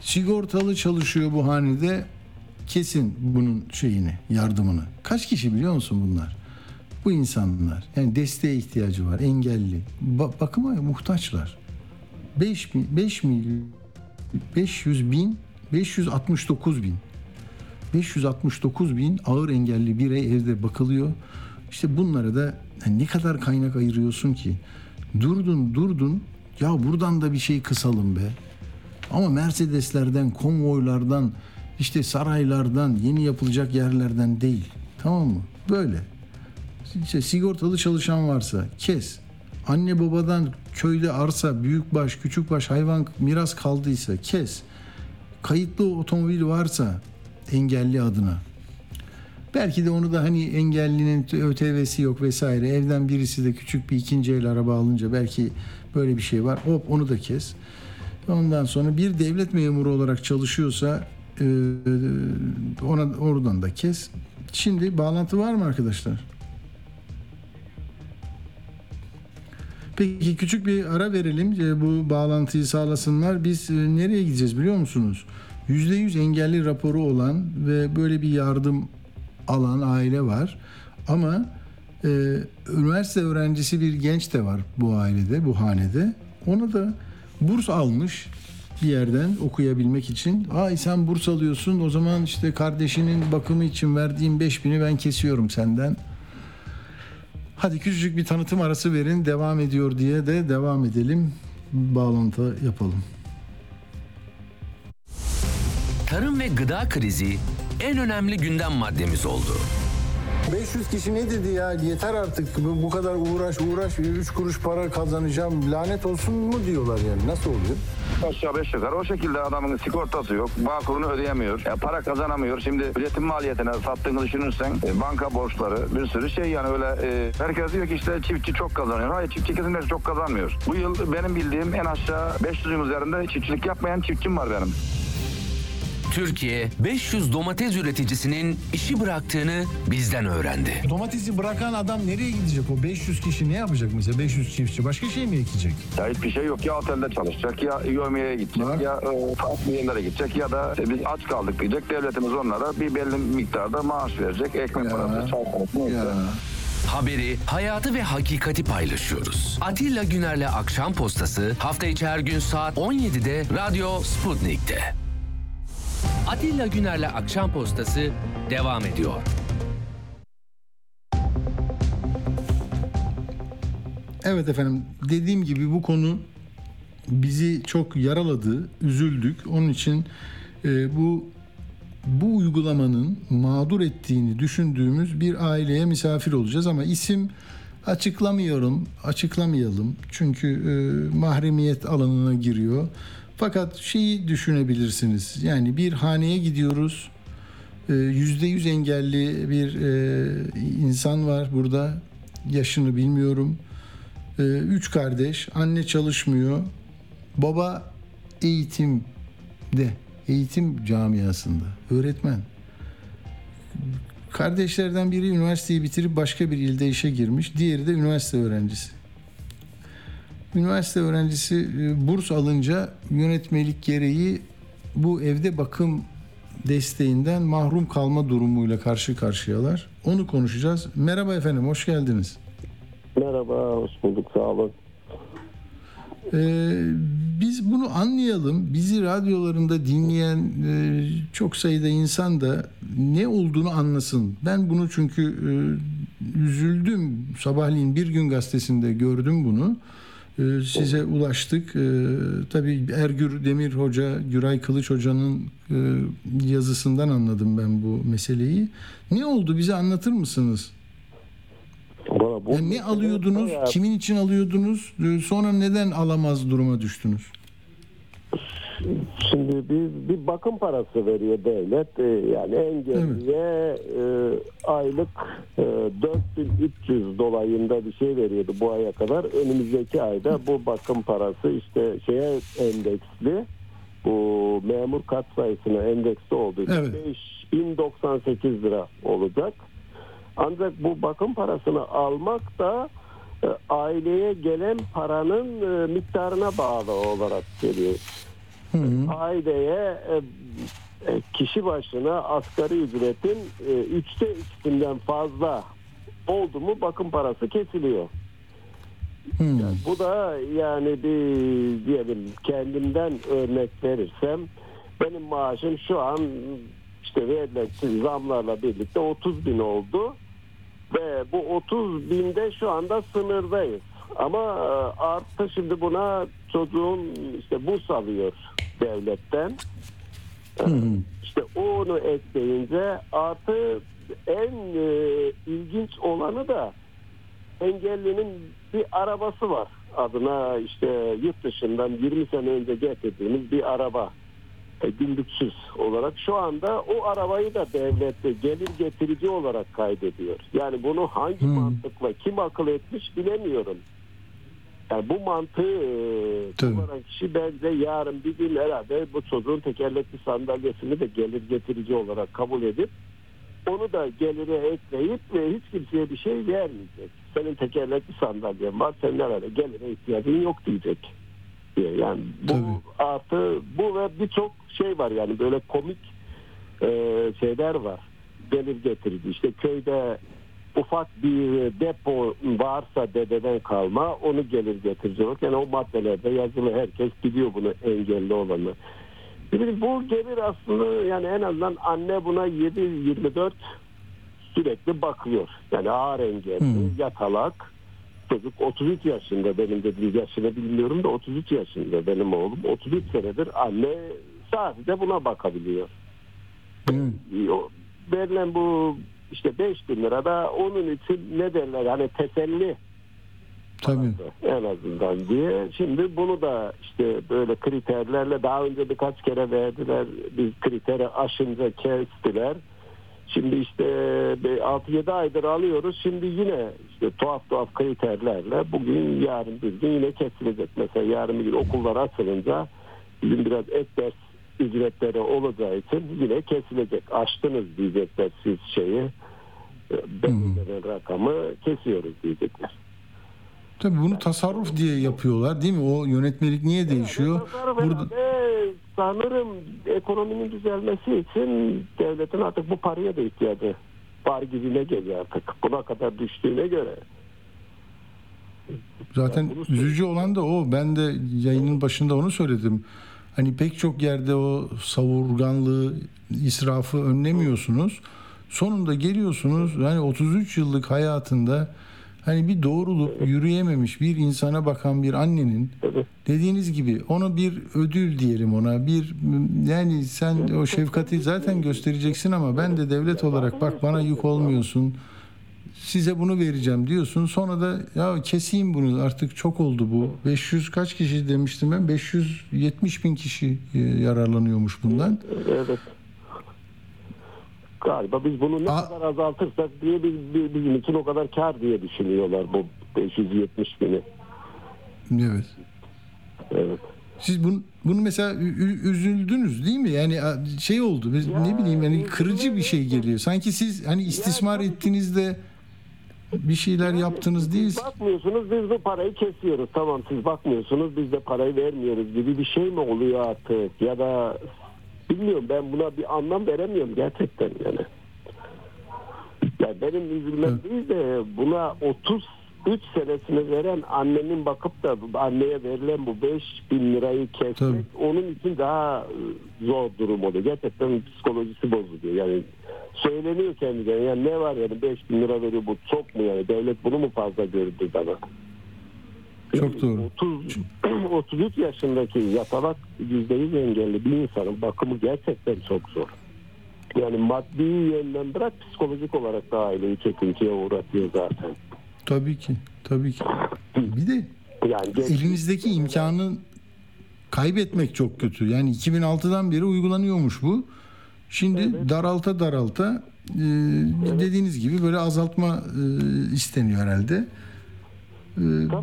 Sigortalı çalışıyor bu hanede kesin bunun şeyini, yardımını. Kaç kişi biliyor musun bunlar? Bu insanlar. Yani desteğe ihtiyacı var, engelli. Ba- bakıma muhtaçlar. 5 bin, 5 milyon 500 bin 569 bin 569 bin ağır engelli birey evde bakılıyor. İşte bunlara da ne kadar kaynak ayırıyorsun ki? Durdun durdun ya buradan da bir şey kısalım be. Ama Mercedeslerden, konvoylardan, işte saraylardan, yeni yapılacak yerlerden değil. Tamam mı? Böyle. İşte sigortalı çalışan varsa kes. Anne babadan köyde arsa, büyükbaş, küçükbaş hayvan miras kaldıysa kes. Kayıtlı otomobil varsa engelli adına. Belki de onu da hani engellinin ÖTV'si yok vesaire. Evden birisi de küçük bir ikinci el araba alınca belki böyle bir şey var. Hop onu da kes. Ondan sonra bir devlet memuru olarak çalışıyorsa e, ona oradan da kes. Şimdi bağlantı var mı arkadaşlar? Peki küçük bir ara verelim. E, Bu bağlantıyı sağlasınlar. Biz e, nereye gideceğiz biliyor musunuz? %100 engelli raporu olan ve böyle bir yardım alan aile var. Ama e, üniversite öğrencisi bir genç de var bu ailede, bu hanede. Ona da burs almış bir yerden okuyabilmek için. Ay sen burs alıyorsun o zaman işte kardeşinin bakımı için verdiğim 5000'i ben kesiyorum senden. Hadi küçücük bir tanıtım arası verin devam ediyor diye de devam edelim. Bağlantı yapalım. Tarım ve gıda krizi en önemli gündem maddemiz oldu. 500 kişi ne dedi ya yeter artık bu, bu kadar uğraş uğraş 3 kuruş para kazanacağım lanet olsun mu diyorlar yani nasıl oluyor? Aşağı beş yukarı o şekilde adamın sigortası yok. Bağkurunu ödeyemiyor. Ya para kazanamıyor. Şimdi üretim maliyetine sattığını düşünürsen e, banka borçları bir sürü şey yani öyle e, herkes diyor ki işte çiftçi çok kazanıyor. Hayır çiftçi kesinlikle çok kazanmıyor. Bu yıl benim bildiğim en aşağı 500'ün üzerinde çiftçilik yapmayan çiftçim var benim. Türkiye 500 domates üreticisinin işi bıraktığını bizden öğrendi. Domatesi bırakan adam nereye gidecek o 500 kişi ne yapacak mesela 500 çiftçi başka şey mi ekecek? Ya hiçbir şey yok. Ya otelde çalışacak ya yövmeye gidecek Var. ya e, farklı yerlere gidecek ya da işte biz aç kaldık diyecek. Devletimiz onlara bir belli miktarda maaş verecek. Ekmek parası, çay parası neyse. Haberi, hayatı ve hakikati paylaşıyoruz. Atilla Güner'le Akşam Postası hafta içi her gün saat 17'de Radyo Sputnik'te. Atilla Güner'le Akşam Postası devam ediyor. Evet efendim dediğim gibi bu konu bizi çok yaraladı, üzüldük. Onun için e, bu bu uygulamanın mağdur ettiğini düşündüğümüz bir aileye misafir olacağız ama isim açıklamıyorum, açıklamayalım. Çünkü e, mahremiyet alanına giriyor. Fakat şeyi düşünebilirsiniz. Yani bir haneye gidiyoruz. E, Yüzde yüz engelli bir e, insan var burada. Yaşını bilmiyorum. Ee, Üç kardeş, anne çalışmıyor. Baba eğitimde, eğitim camiasında, öğretmen. Kardeşlerden biri üniversiteyi bitirip başka bir ilde işe girmiş. Diğeri de üniversite öğrencisi. Üniversite öğrencisi e, burs alınca yönetmelik gereği bu evde bakım desteğinden mahrum kalma durumuyla karşı karşıyalar. Onu konuşacağız. Merhaba efendim, hoş geldiniz. Merhaba, hoş bulduk, sağ olun. Ee, biz bunu anlayalım. Bizi radyolarında dinleyen e, çok sayıda insan da ne olduğunu anlasın. Ben bunu çünkü e, üzüldüm. Sabahleyin Bir Gün Gazetesi'nde gördüm bunu. E, size ulaştık. E, tabii Ergür Demir Hoca, Güray Kılıç Hoca'nın e, yazısından anladım ben bu meseleyi. Ne oldu bize anlatır mısınız? Valla bu Yani ne alıyordunuz, bayağı- kimin için alıyordunuz, e, sonra neden alamaz duruma düştünüz? Şimdi bir, bir bakım parası veriyor devlet. Ee, yani engelliye e, aylık e, 4300 dolayında bir şey veriyordu bu aya kadar. Önümüzdeki ayda bu bakım parası işte şeye endeksli. Bu memur kat sayısına endeksli olduğu için Evet. 5098 lira olacak. Ancak bu bakım parasını almak da e, aileye gelen paranın e, miktarına bağlı olarak geliyor Hı hı. aileye e, kişi başına asgari ücretin e, üçte ikisinden fazla oldu mu bakım parası kesiliyor. Hı. Bu da yani bir diyelim kendimden örnek verirsem benim maaşım şu an işte verilen zamlarla birlikte 30 bin oldu ve bu 30 binde şu anda sınırdayız. Ama e, artı şimdi buna çocuğun işte burs alıyor devletten. Hı hı. İşte onu ekleyince artı en e, ilginç olanı da engellinin bir arabası var. Adına işte yurt dışından 20 sene önce getirdiğimiz bir araba. E, gündüksüz olarak şu anda o arabayı da devlette gelir getirici olarak kaydediyor. Yani bunu hangi Hmm. mantıkla kim akıl etmiş bilemiyorum. Yani bu mantığı e, Tabii. kullanan kişi bence yarın bir gün herhalde bu çocuğun tekerlekli sandalyesini de gelir getirici olarak kabul edip onu da gelire ekleyip ve hiç kimseye bir şey vermeyecek. Senin tekerlekli sandalyen var, senin herhalde gelire ihtiyacın yok diyecek. diye. Yani bu Tabii. artı bu ve birçok şey var yani böyle komik e, şeyler var. Gelir getirici. İşte köyde ufak bir depo varsa dededen kalma onu gelir getirici olarak. Yani o maddelerde yazılı herkes biliyor bunu engelli olanı. Şimdi bu gelir aslında yani en azından anne buna 7-24 sürekli bakıyor. Yani ağır engelli, Hmm. yatalak. Çocuk 33 yaşında benim dediğim yaşını bilmiyorum da 33 yaşında benim oğlum. 33 senedir anne sadece buna bakabiliyor. O verilen bu işte 5 bin lira da onun için ne derler hani teselli Tabii. en azından diye. Şimdi bunu da işte böyle kriterlerle daha önce birkaç kere verdiler. Biz kriteri aşınca kestiler. Şimdi işte 6-7 aydır alıyoruz. Şimdi yine işte tuhaf tuhaf kriterlerle bugün yarın bir gün yine kesilecek. Mesela yarın bir gün okullar açılınca bizim biraz ek ders ücretleri olacağı için yine kesilecek. Aştınız diyecekler siz şeyi. Belirlenen rakamı kesiyoruz diyecekler. Tabii bunu tasarruf diye yapıyorlar değil mi? O yönetmelik niye değişiyor? Tasarruf Burada sanırım ekonominin düzelmesi için devletin artık bu paraya da ihtiyacı var gibime geliyor artık. Buna kadar düştüğüne göre. zaten üzücü olan da o. Ben de yayının başında onu söyledim. Hani pek çok yerde o savurganlığı, israfı önlemiyorsunuz. Sonunda geliyorsunuz hani 33 yıllık hayatında hani bir doğrulup yürüyememiş bir insana bakan bir annenin dediğiniz gibi ona bir ödül diyelim ona bir yani sen o şefkati zaten göstereceksin ama ben de devlet olarak bak bana yük olmuyorsun size bunu vereceğim diyorsun sonra da ya keseyim bunu artık çok oldu bu 500 kaç kişi demiştim ben 570 bin kişi e, yararlanıyormuş bundan Evet. Galiba biz bunu ne A- kadar azaltırsak diye biz, biz- bizim için o kadar kar diye düşünüyorlar bu 570 bini. evet Evet. siz bunu, bunu mesela üzüldünüz değil mi? Yani şey oldu. biz- ne bileyim yani kırıcı bir şey geliyor. Sanki siz hani istismar ettiğinizde bir şeyler yaptınız değil. Siz bakmıyorsunuz biz bu parayı kesiyoruz. Tamam siz bakmıyorsunuz biz de parayı vermiyoruz gibi bir şey mi oluyor artık? Ya da bilmiyorum ben buna bir anlam veremiyorum gerçekten yani. Ya benim üzülmem değil de buna 33 senesini veren annenin bakıp da anneye verilen bu 5 bin lirayı kesmek Tabii. onun için daha e, zor durum oluyor. Gerçekten psikolojisi bozuluyor. Yani söyleniyor kendine yani ne var yani 5 bin lira veriyor bu çok mu yani devlet bunu mu fazla gördü bana? Çok doğru. 30, 33 yaşındaki yatalak %100 engelli bir insanın bakımı gerçekten çok zor. Yani maddi yönden bırak psikolojik olarak da aileyi çöküntüye uğratıyor zaten. Tabii ki. Tabii ki. Bir de Yani genç- elinizdeki imkanı kaybetmek çok kötü. Yani 2006'dan beri uygulanıyormuş bu. Şimdi daralta daralta e, dediğiniz gibi böyle azaltma e, isteniyor herhalde. E,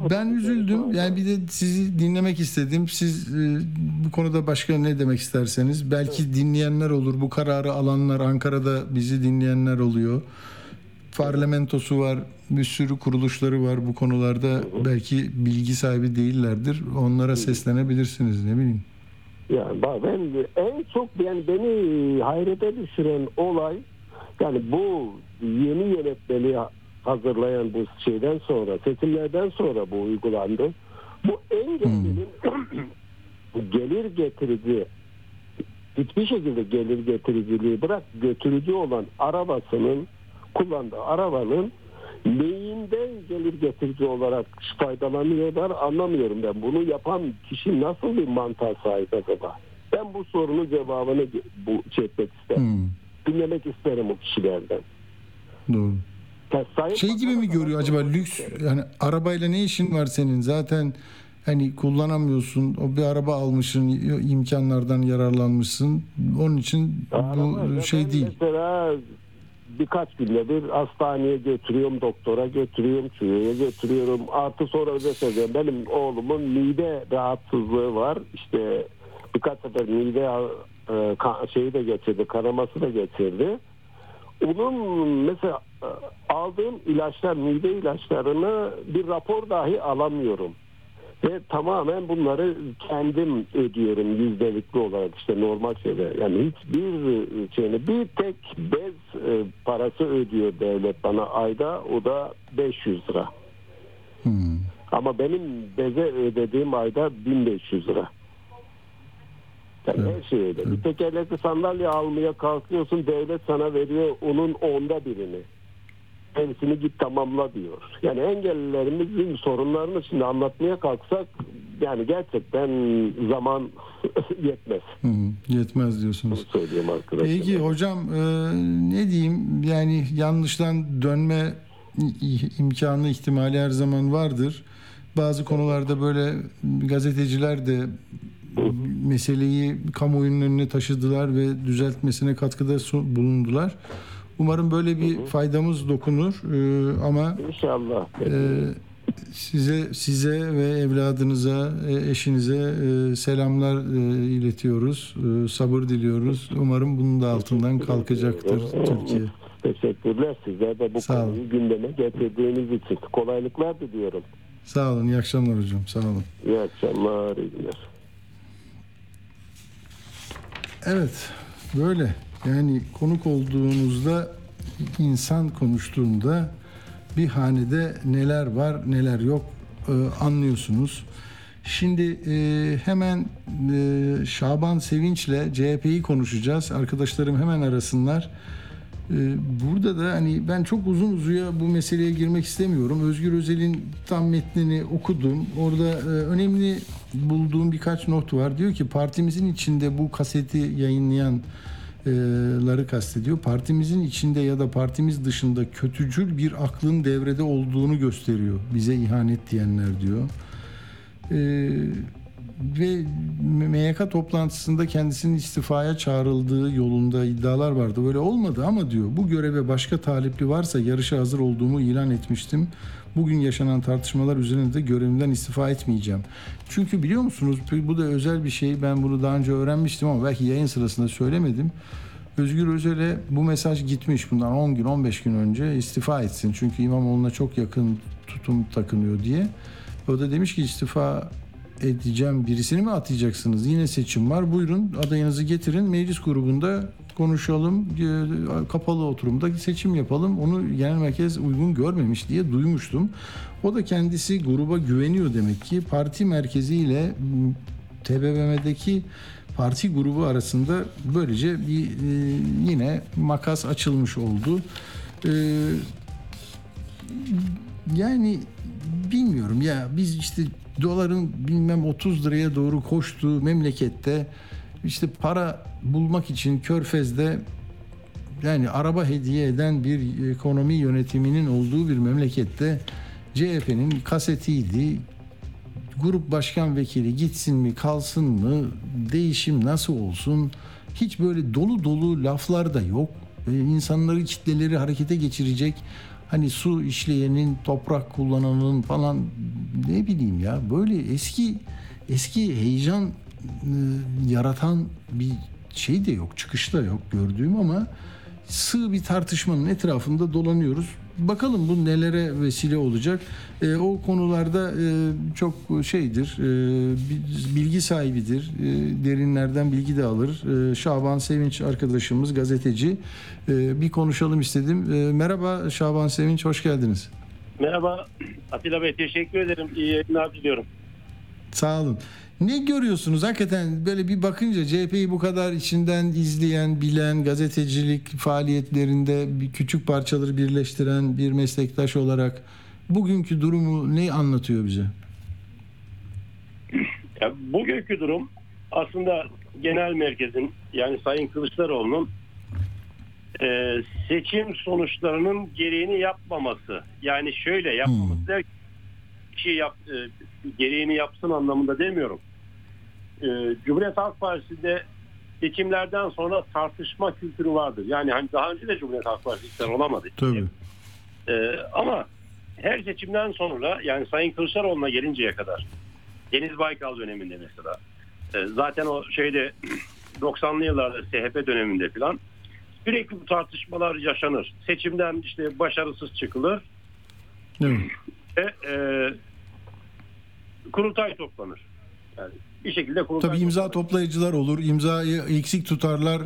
ben üzüldüm. Yani bir de sizi dinlemek istedim. Siz e, bu konuda başka ne demek isterseniz. Belki dinleyenler olur. Bu kararı alanlar Ankara'da bizi dinleyenler oluyor. Parlamentosu var, bir sürü kuruluşları var bu konularda. Belki bilgi sahibi değillerdir. Onlara seslenebilirsiniz ne bileyim. Yani bak ben en çok yani beni hayrete düşüren olay yani bu yeni yönetmeliği hazırlayan bu şeyden sonra seçimlerden sonra bu uygulandı. Bu engellinin gelir getirici hiçbir şekilde gelir getiriciliği bırak götürücü olan arabasının kullandığı arabanın neyinden gelir getirici olarak faydalanıyorlar anlamıyorum ben. Bunu yapan kişi nasıl bir mantığa sahip acaba? Ben bu sorunun cevabını bu çekmek isterim. Hmm, Dinlemek isterim o kişilerden. doğru. Şey gibi mi görüyor acaba lüks isterim. yani arabayla ne işin var senin zaten hani kullanamıyorsun o bir araba almışsın imkanlardan yararlanmışsın onun için Araba, bu şey değil. Mesela birkaç günde bir hastaneye götürüyorum, doktora götürüyorum, şuraya götürüyorum. Artı sonra özel söyleyeyim. Benim oğlumun mide rahatsızlığı var. İşte birkaç sefer mide e, şeyi de geçirdi, kanaması da geçirdi. Onun mesela e, aldığım ilaçlar, mide ilaçlarını bir rapor dahi alamıyorum. Ve tamamen bunları kendim ödüyorum yüzdelikli olarak işte normal şeyler. Yani hiçbir şeyini bir tek bez e, parası ödüyor devlet bana ayda o da 500 lira. Hmm. Ama benim beze ödediğim ayda 1500 lira. Yani her şey öyle. Bir tekerlekli sandalye almaya kalkıyorsun devlet sana veriyor onun onda birini. Gerisini git tamamla diyor. Yani engellilerimizin sorunlarını şimdi anlatmaya kalksak yani gerçekten zaman yetmez. Hmm, yetmez Bunu diyorsunuz. söyleyeyim arkadaşlar. Peki hocam e, ne diyeyim yani yanlıştan dönme imkanı ihtimali her zaman vardır. Bazı konularda böyle gazeteciler de meseleyi kamuoyunun önüne taşıdılar ve düzeltmesine katkıda bulundular. Umarım böyle bir faydamız dokunur E, ama İnşallah. e, size size ve evladınıza, e, eşinize e, selamlar e, iletiyoruz. E, Sabır diliyoruz. Umarım bunun da altından kalkacaktır Türkiye. Teşekkürler size de bu Sağ olun. konuyu gündeme getirdiğiniz için. Kolaylıklar diliyorum. Sağ olun, iyi akşamlar hocam. Sağ olun. İyi akşamlar, iyi günler. Evet, böyle. Yani konuk olduğunuzda insan konuştuğunda bir hanede neler var, neler yok e, anlıyorsunuz. Şimdi e, hemen e, Şaban Sevinç'le CHP'yi konuşacağız. Arkadaşlarım hemen arasınlar. E, Burada da hani ben çok uzun uzuya bu meseleye girmek istemiyorum. Özgür Özel'in tam metnini okudum. Orada e, önemli bulduğum birkaç not var. Diyor ki partimizin içinde bu kaseti yayınlayan ları kastediyor. Partimizin içinde ya da partimiz dışında kötücül bir aklın devrede olduğunu gösteriyor. Bize ihanet diyenler diyor. Ee, ve MYK toplantısında kendisinin istifaya çağrıldığı yolunda iddialar vardı. Böyle olmadı ama diyor bu göreve başka talipli varsa yarışa hazır olduğumu ilan etmiştim. Bugün yaşanan tartışmalar üzerine de görevimden istifa etmeyeceğim. Çünkü biliyor musunuz bu da özel bir şey. Ben bunu daha önce öğrenmiştim ama belki yayın sırasında söylemedim. Özgür Özel'e bu mesaj gitmiş bundan 10 gün 15 gün önce istifa etsin. Çünkü İmamoğlu'na çok yakın tutum takınıyor diye. O da demiş ki istifa edeceğim birisini mi atayacaksınız? Yine seçim var. Buyurun adayınızı getirin. Meclis grubunda konuşalım. e, Kapalı oturumda seçim yapalım. Onu genel merkez uygun görmemiş diye duymuştum. O da kendisi gruba güveniyor demek ki. Parti merkeziyle TBMM'deki parti grubu arasında böylece bir e, yine makas açılmış oldu. E, yani bilmiyorum ya biz işte doların bilmem 30 liraya doğru koştuğu memlekette işte para bulmak için Körfez'de yani araba hediye eden bir ekonomi yönetiminin olduğu bir memlekette CHP'nin kasetiydi. Grup başkan vekili gitsin mi kalsın mı değişim nasıl olsun hiç böyle dolu dolu laflar da yok. Ee, insanları kitleleri harekete geçirecek hani su işleyenin toprak kullananın falan ne bileyim ya böyle eski eski heyecan e, yaratan bir şey de yok çıkış da yok gördüğüm ama sığ bir tartışmanın etrafında dolanıyoruz. Bakalım bu nelere vesile olacak. E, o konularda e, çok şeydir, e, bi- bilgi sahibidir. E, derinlerden bilgi de alır. E, Şaban Sevinç arkadaşımız, gazeteci. E, bir konuşalım istedim. E, merhaba Şaban Sevinç, hoş geldiniz. Merhaba Atilla Bey teşekkür ederim. İyi yayınlar diliyorum. Sağ olun. Ne görüyorsunuz hakikaten böyle bir bakınca CHP'yi bu kadar içinden izleyen, bilen, gazetecilik faaliyetlerinde bir küçük parçaları birleştiren bir meslektaş olarak bugünkü durumu ne anlatıyor bize? Ya, bugünkü durum aslında genel merkezin yani Sayın Kılıçdaroğlu'nun e, seçim sonuçlarının gereğini yapmaması. Yani şöyle yapmaması der bir şey yap, e, gereğini yapsın anlamında demiyorum. E, Cumhuriyet Halk Partisi'nde seçimlerden sonra tartışma kültürü vardır. Yani hani daha önce de Cumhuriyet Halk Partisi iktidar olamadı. Tabii. Ee, ama her seçimden sonra yani Sayın Kılıçdaroğlu'na gelinceye kadar Deniz Baykal döneminde mesela e, zaten o şeyde 90'lı yıllarda SHP döneminde falan sürekli bu tartışmalar yaşanır. Seçimden işte başarısız çıkılır Evet. ve e, kurultay toplanır. Yani bir şekilde kurultay Tabii imza toplanır. toplayıcılar olur, imzayı eksik tutarlar,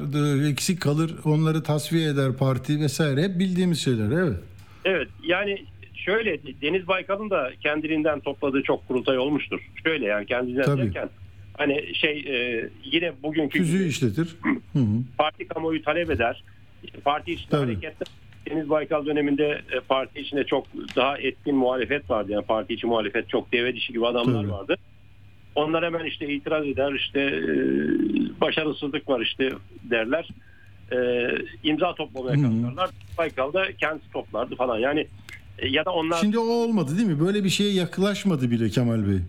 e, eksik kalır, onları tasfiye eder parti vesaire. Hep bildiğimiz şeyler, evet. Evet yani şöyle Deniz Baykal'ın da kendiliğinden topladığı çok kurultay olmuştur. Şöyle yani kendiliğinden Tabii. derken hani şey e, yine bugünkü Tüzüğü işletir. Hı hı. parti kamuoyu talep eder. Parti içinde hareketler Deniz Baykal döneminde e, parti içinde çok daha etkin muhalefet vardı. Yani parti içi muhalefet çok deve dişi gibi adamlar Tabii. vardı. Onlar hemen işte itiraz eder işte e, başarısızlık var işte derler. E, imza toplamaya kalkarlar. Baykal da kendisi toplardı falan. Yani ya da onlar Şimdi o olmadı değil mi? Böyle bir şeye yaklaşmadı bile Kemal Bey.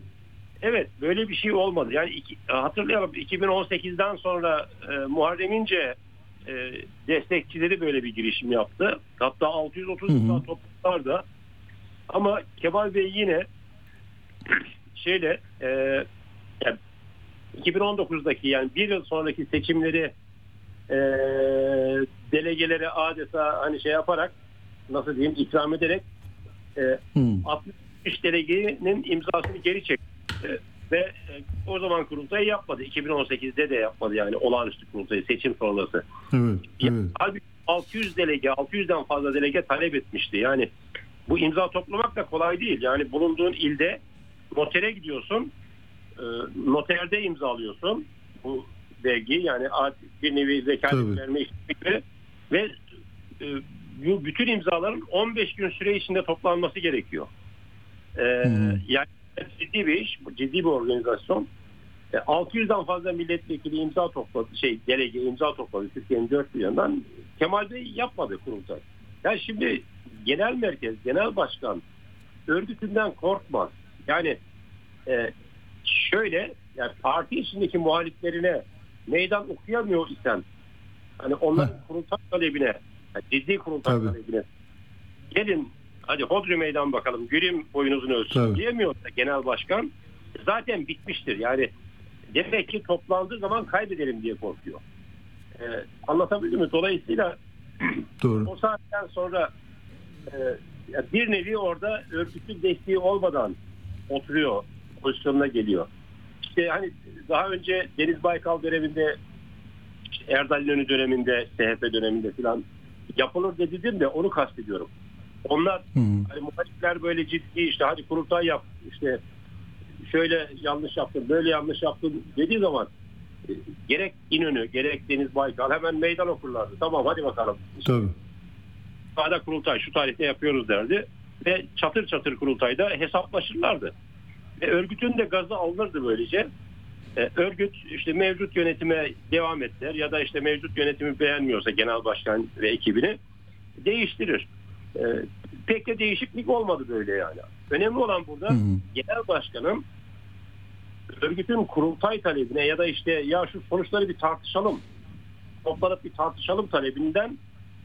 Evet böyle bir şey olmadı. Yani iki, hatırlayalım 2018'den sonra e, Muharrem İnce e, destekçileri böyle bir girişim yaptı. Hatta 630 Hı hı. imza topladılar Ama Kemal Bey yine şeyle e, yani 2019'daki yani bir yıl sonraki seçimleri e, delegelere adeta hani şey yaparak nasıl diyeyim ikram ederek e, Hı. 60 delegenin imzasını geri çekti. Ve e, o zaman kurultayı yapmadı. 2018'de de yapmadı yani olağanüstü kurultayı seçim sonrası. Evet, evet. Halbuki 600 delege, 600'den fazla delege talep etmişti. Yani bu imza toplamak da kolay değil. Yani bulunduğun ilde notere gidiyorsun. e, Noterde imzalıyorsun bu belgeyi. Yani bir nevi vekalet verme işlemi ve e, bu bütün imzaların 15 gün süre içinde toplanması gerekiyor. E, hı. yani ciddi bir iş, ciddi bir organizasyon. E, 600'den fazla milletvekili imza topladı, şey delege imza topladı Türkiye'nin dört bir yanından. Kemal Bey yapmadı kurultay. Yani şimdi genel merkez, genel başkan örgütünden korkmaz. Yani e, şöyle, yani parti içindeki muhaliflerine meydan okuyamıyor isen hani onların kurultay talebine, yani ciddi kurultay Tabii. talebine gelin hadi hodri meydan bakalım gülüm boyunuzun Tabii. diyemiyorsa genel başkan zaten bitmiştir. Yani demek ki toplandığı zaman kaybedelim diye korkuyor. Ee, anlatabildim mi? Dolayısıyla Doğru. o saatten sonra e, bir nevi orada örgütün desteği olmadan oturuyor pozisyonuna geliyor. İşte hani daha önce Deniz Baykal döneminde Erdal İnönü döneminde SHP döneminde falan yapılır dedim de onu kastediyorum. Onlar Hı. hani muhalifler böyle ciddi işte hadi kurultay yap işte şöyle yanlış yaptın böyle yanlış yaptın dediği zaman e, gerek İnönü gerek Deniz Baykal hemen meydan okurlardı. Tamam hadi bakalım. Tabii. Sağda kurultay şu tarihte yapıyoruz derdi. Ve çatır çatır kurultayda hesaplaşırlardı. Ve örgütün de gazı alınırdı böylece. E, örgüt işte mevcut yönetime devam et der ya da işte mevcut yönetimi beğenmiyorsa genel başkan ve ekibini değiştirir. E, pek de değişiklik olmadı böyle yani. Önemli olan burada Hı hı. genel başkanın örgütün kurultay talebine ya da işte ya şu sonuçları bir tartışalım toplanıp bir tartışalım talebinden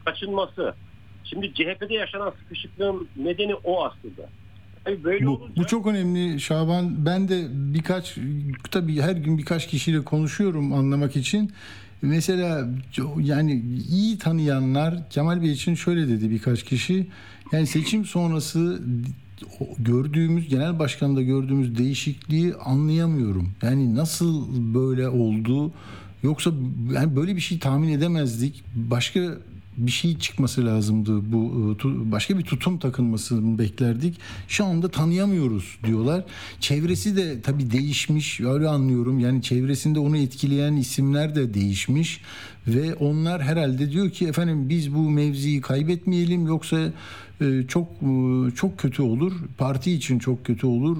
kaçınması. Şimdi CHP'de yaşanan sıkışıklığın nedeni o aslında. Yani böyle Bu, olunca bu çok önemli Şaban. Ben de birkaç tabii her gün birkaç kişiyle konuşuyorum anlamak için. Mesela yani iyi tanıyanlar Kemal Bey için şöyle dedi birkaç kişi. Yani seçim sonrası gördüğümüz genel başkanda gördüğümüz değişikliği anlayamıyorum. Yani nasıl böyle oldu? Yoksa yani böyle bir şey tahmin edemezdik. Başka bir şey çıkması lazımdı. Bu e, başka bir tutum takılmasını beklerdik. Şu anda tanıyamıyoruz diyorlar. Çevresi de tabii değişmiş. Öyle anlıyorum. Yani çevresinde onu etkileyen isimler de değişmiş ve onlar herhalde diyor ki efendim biz bu mevziyi kaybetmeyelim yoksa e, çok e, çok kötü olur. Parti için çok kötü olur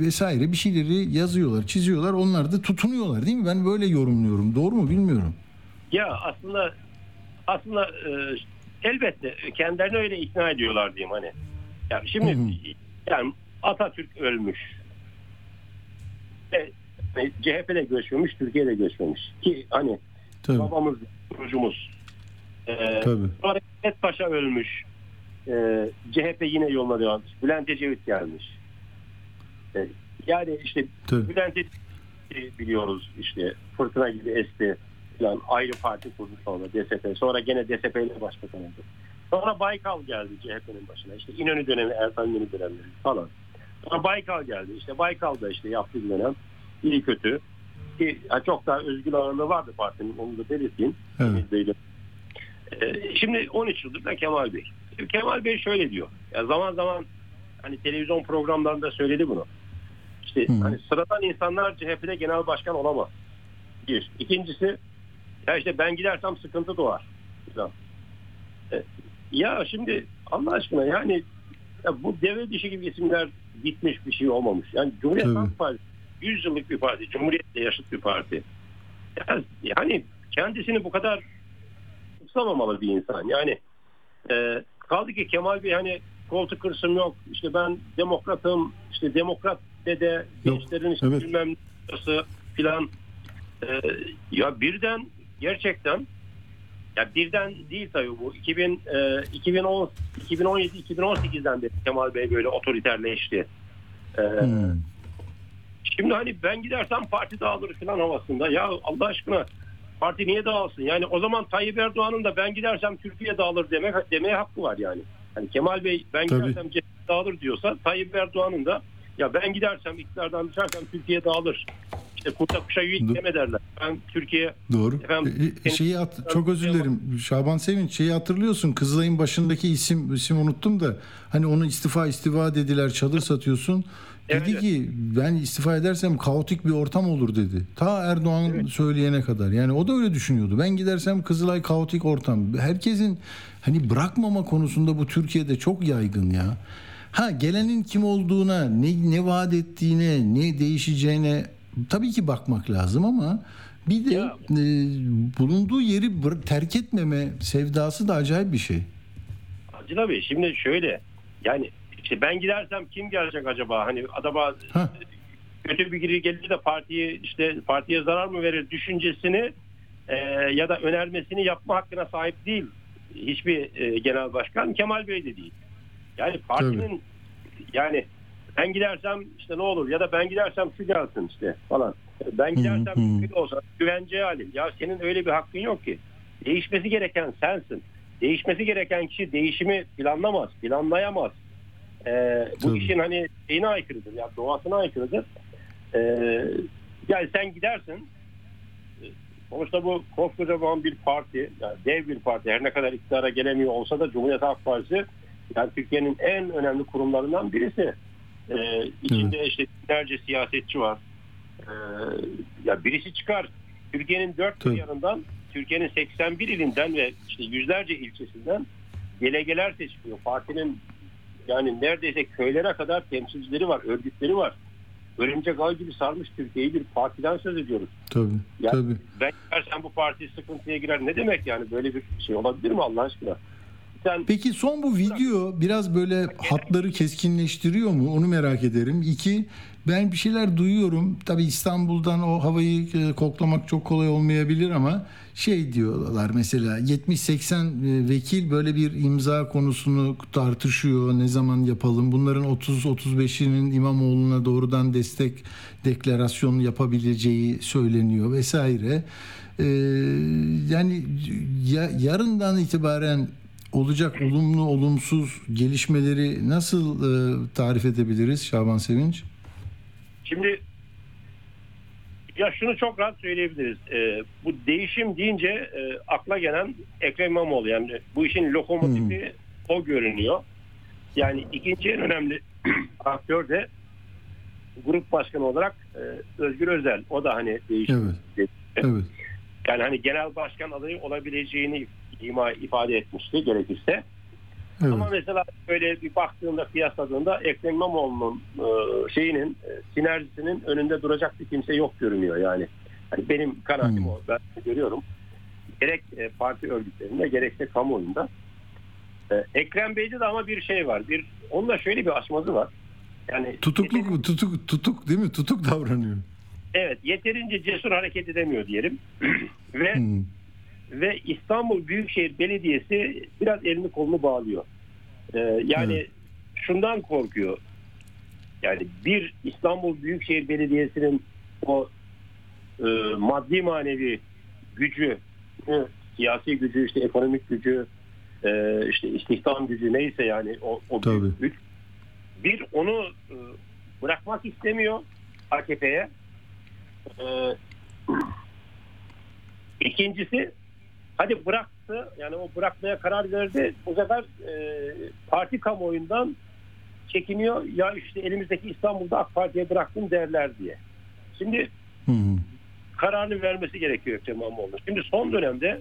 vesaire bir şeyleri yazıyorlar, çiziyorlar. Onlar da tutunuyorlar değil mi? Ben böyle yorumluyorum. Doğru mu bilmiyorum. ya aslında aslında e, elbette kendilerini öyle ikna ediyorlar diyeyim hani. Yani şimdi Hı hı. yani Atatürk ölmüş. E, CHP'de göçmemiş, Türkiye'de göçmemiş. Ki hani Tabii. babamız, kurucumuz. E, Tabii. Sonra İsmet Paşa ölmüş. E, CHP yine yoluna devam etmiş. Bülent Ecevit gelmiş. E, yani işte Tabii. Bülent Ecevit'i biliyoruz işte fırtına gibi esti falan ayrı parti kurdu sonra DSP. Sonra gene DSP ile başbakan oldu. Sonra Baykal geldi CHP'nin başına. İşte İnönü dönemi, Ertan İnönü dönemleri falan. Sonra Baykal geldi. İşte Baykal da işte yaptığı dönem iyi kötü. Ki çok daha özgür ağırlığı vardı partinin onu da belirteyim. Evet. Ee, Şimdi 13 yıldır da Kemal Bey. Kemal Bey şöyle diyor. Ya zaman zaman hani televizyon programlarında söyledi bunu. İşte Hı. hani sıradan insanlar CHP'de genel başkan olamaz. Bir. İkincisi ya işte ben gidersem sıkıntı doğar. E, Ya şimdi Allah aşkına yani ya bu deve dişi gibi isimler gitmiş bir şey olmamış. Yani Cumhuriyet Tabii. Halk Partisi 100 yıllık bir parti. Cumhuriyetle yaşıt bir parti. Ya- Yani kendisini bu kadar kutsamamalı bir insan. Yani e, kaldı ki Kemal Bey hani koltuk hırsım yok. İşte ben demokratım. işte demokrat dede gençlerin işte evet. bilmem nasıl filan. E, ya birden gerçekten ya birden değil tabii bu. 2000 e, 2010 2017 2018'den beri Kemal Bey böyle otoriterleşti. E, Hmm. Şimdi hani ben gidersem parti dağılır falan havasında. Ya Allah aşkına parti niye dağılsın? Yani o zaman Tayyip Erdoğan'ın da ben gidersem Türkiye dağılır demek demeye hakkı var yani. Hani Kemal Bey ben Tabii. gidersem dağılır diyorsa Tayyip Erdoğan'ın da ya ben gidersem iktidardan düşersem Türkiye dağılır. İşte kurta kuşa Du- deme derler. Ben Türkiye Doğru. Efendim, E, e, şeyi at- çok özür dilerim. Şaban Sevinç şeyi hatırlıyorsun. Kızılay'ın başındaki isim isim unuttum da hani onu istifa istifa dediler. Çadır satıyorsun. Dedi Evet. ki ben istifa edersem kaotik bir ortam olur dedi. Ta Erdoğan söyleyene kadar. Yani o da öyle düşünüyordu. Ben gidersem Kızılay kaotik ortam. Herkesin hani bırakmama konusunda bu Türkiye'de çok yaygın ya. Ha gelenin kim olduğuna, ne ne vaat ettiğine, ne değişeceğine tabii ki bakmak lazım ama bir de Ya- e, bulunduğu yeri terk etmeme sevdası da acayip bir şey. Acıla Bey şimdi şöyle yani işte ben gidersem kim gelecek acaba? Hani acaba Ha. kötü bir biri gelir de partiye işte partiye zarar mı verir düşüncesini e, ya da önermesini yapma hakkına sahip değil hiçbir e, genel başkan Kemal Bey de değil. Yani partinin yani ben gidersem işte ne olur ya da ben gidersem şu gelsin işte falan. Ben gidersem mümkün olsa güvence halim. Ya senin öyle bir hakkın yok ki. Değişmesi gereken sensin. Değişmesi gereken kişi değişimi planlamaz, planlayamaz. Ee, bu Tabii. işin hani şeyine aykırıdır, ya doğasına aykırıdır. Ee, yani sen gidersin. Ee, Sonuçta bu koskocaman bir parti, yani dev bir parti. Her ne kadar iktidara gelemiyor olsa da Cumhuriyet Halk Partisi yani Türkiye'nin en önemli kurumlarından birisi. Ee, içinde işte binlerce siyasetçi var. Ee, ya birisi çıkar. Türkiye'nin dört bir yanından, Türkiye'nin 81 ilinden ve işte yüzlerce ilçesinden delegeler seçiliyor. Partinin yani neredeyse köylere kadar temsilcileri var, örgütleri var. Örümcek ağ gibi sarmış Türkiye'yi bir partiden söz ediyoruz. Tabii. Ya- Tabii. Ben gidersem bu parti sıkıntıya girer. Ne demek yani böyle bir şey olabilir mi Allah aşkına? Sen Peki son bu video biraz böyle hatları keskinleştiriyor mu? Onu merak ederim. İki, ben bir şeyler duyuyorum. Tabii İstanbul'dan o havayı e, koklamak çok kolay olmayabilir ama şey diyorlar mesela 70-80 e, vekil böyle bir imza konusunu tartışıyor. Ne zaman yapalım? Bunların 30-35'inin İmamoğlu'na doğrudan destek deklarasyonu yapabileceği söyleniyor vesaire. Ee, yani ya, yarından itibaren olacak olumlu olumsuz gelişmeleri nasıl e, tarif edebiliriz Şaban Sevinç? Şimdi ya şunu çok rahat söyleyebiliriz. Ee, bu değişim deyince e, akla gelen Ekrem İmamoğlu yani bu işin lokomotifi o görünüyor. Yani ikinci en önemli aktör de grup başkanı olarak e, Özgür Özel. O da hani değişim. Evet. Evet. Yani hani genel başkan adayı olabileceğini ima ifade etmişti gerekirse. Evet. Ama mesela böyle bir baktığında kıyasladığında Ekrem İmamoğlu'nun e, şeyinin e, sinerjisinin önünde duracak bir kimse yok görünüyor yani. Hani benim kanaatim Hmm. o. Ben görüyorum. Gerek e, parti örgütlerinde gerekse kamuoyunda. E, Ekrem Bey'de de ama bir şey var. Bir onunla şöyle bir aşmazı var. Yani Tutukluk mu? Tutuk, tutuk değil mi? Tutuk davranıyor. evet yeterince cesur hareket edemiyor diyelim. Ve Hmm. Ve İstanbul Büyükşehir Belediyesi biraz elini kolunu bağlıyor. Ee, yani Evet. şundan korkuyor. Yani bir İstanbul Büyükşehir Belediyesi'nin o e, maddi manevi gücü, e, siyasi gücü, işte ekonomik gücü, e, işte istihdam gücü neyse yani o, o Tabii. güç. Bir onu e, bırakmak istemiyor AKP'ye. E, İkincisi hadi bıraktı yani o bırakmaya karar verdi bu sefer e, parti kamuoyundan çekiniyor ya işte elimizdeki İstanbul'da AK Parti'ye bıraktım derler diye. Şimdi Hmm. kararını vermesi gerekiyor Ekrem İmamoğlu. Şimdi son dönemde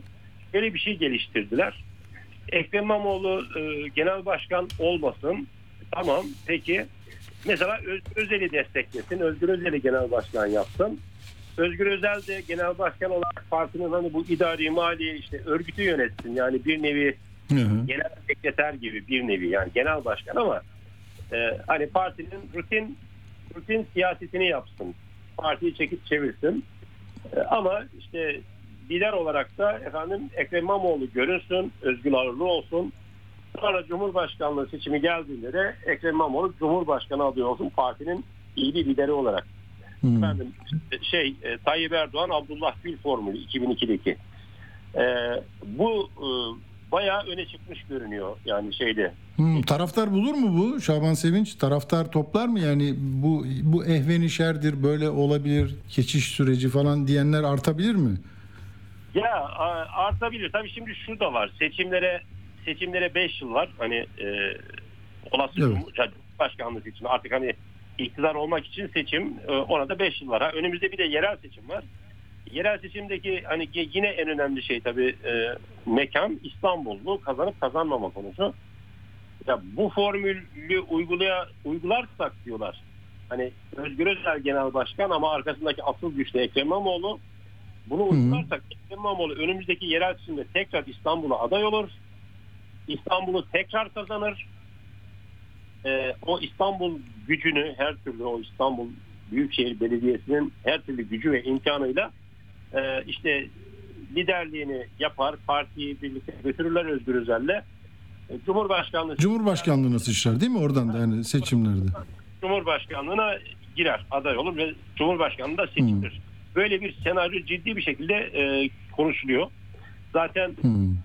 böyle bir şey geliştirdiler. Ekrem İmamoğlu e, genel başkan olmasın. Tamam peki. Mesela Öz, Özel'i desteklesin. Özgür Özel'i genel başkan yapsın. Özgür Özel de genel başkan olarak partinin hani bu idari mali işte örgütü yönetsin. Yani bir nevi Hı hı. genel sekreter gibi bir nevi yani genel başkan ama e, hani partinin rutin rutin siyasetini yapsın. Partiyi çekip çevirsin. E, ama işte lider olarak da efendim Ekrem İmamoğlu görünsün, özgür ağırlığı olsun. Sonra Cumhurbaşkanlığı seçimi geldiğinde de Ekrem İmamoğlu Cumhurbaşkanı adayı olsun partinin iyi bir lideri olarak. Hmm. Efendim şey e, Tayyip Erdoğan Abdullah Gül formülü 2002'deki. E, bu e, bayağı öne çıkmış görünüyor yani şeyde. Hmm, taraftar bulur mu bu Şaban Sevinç? Taraftar toplar mı yani bu bu ehveni şerdir böyle olabilir geçiş süreci falan diyenler artabilir mi? Ya artabilir. Tabii şimdi şu da var. Seçimlere seçimlere 5 yıl var. Hani e, olası Evet. Cumhurbaşkanlığı için artık hani iktidar olmak için seçim e, ona da 5 yıl var. Ha, önümüzde bir de yerel seçim var. Yerel seçimdeki hani yine en önemli şey tabii e, mekan İstanbullu kazanıp kazanmama konusu. Ya bu formülü uygulaya uygularsak diyorlar. Hani Özgür Özel Genel Başkan ama arkasındaki asıl güçlü Ekrem İmamoğlu bunu uygularsak Ekrem İmamoğlu önümüzdeki yerel seçimde tekrar İstanbul'a aday olur. İstanbul'u tekrar kazanır. Ee, o İstanbul gücünü her türlü o İstanbul Büyükşehir Belediyesi'nin her türlü gücü ve imkanıyla e, işte liderliğini yapar. Partiyi birlikte götürürler Özgür Özel'le. E, Cumhurbaşkanlığı Cumhurbaşkanlığına sıçrar değil mi oradan da yani seçimlerde? Cumhurbaşkanlığına girer, aday olur ve Cumhurbaşkanlığı da seçilir. Böyle bir senaryo ciddi bir şekilde e, konuşuluyor. Zaten Hmm.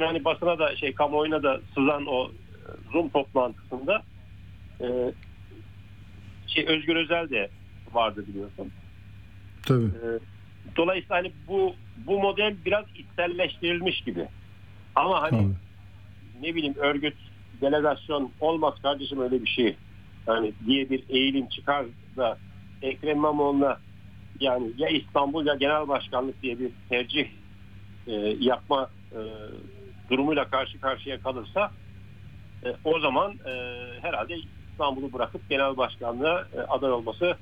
hani basına da şey kamuoyuna da sızan o e, Zoom toplantısında e, şey Özgür Özel de vardı biliyorsun. Tabii. E, dolayısıyla hani bu bu model biraz içselleştirilmiş gibi. Ama hani Tabii. ne bileyim örgüt, delegasyon olmaz kardeşim öyle bir şey. Yani diye bir eğilim çıkar da Ekrem İmamoğlu'na yani ya İstanbul ya genel başkanlık diye bir tercih e, yapma e, durumuyla karşı karşıya kalırsa e, o zaman e, herhalde İstanbul'u bırakıp genel başkanlığa e, aday olması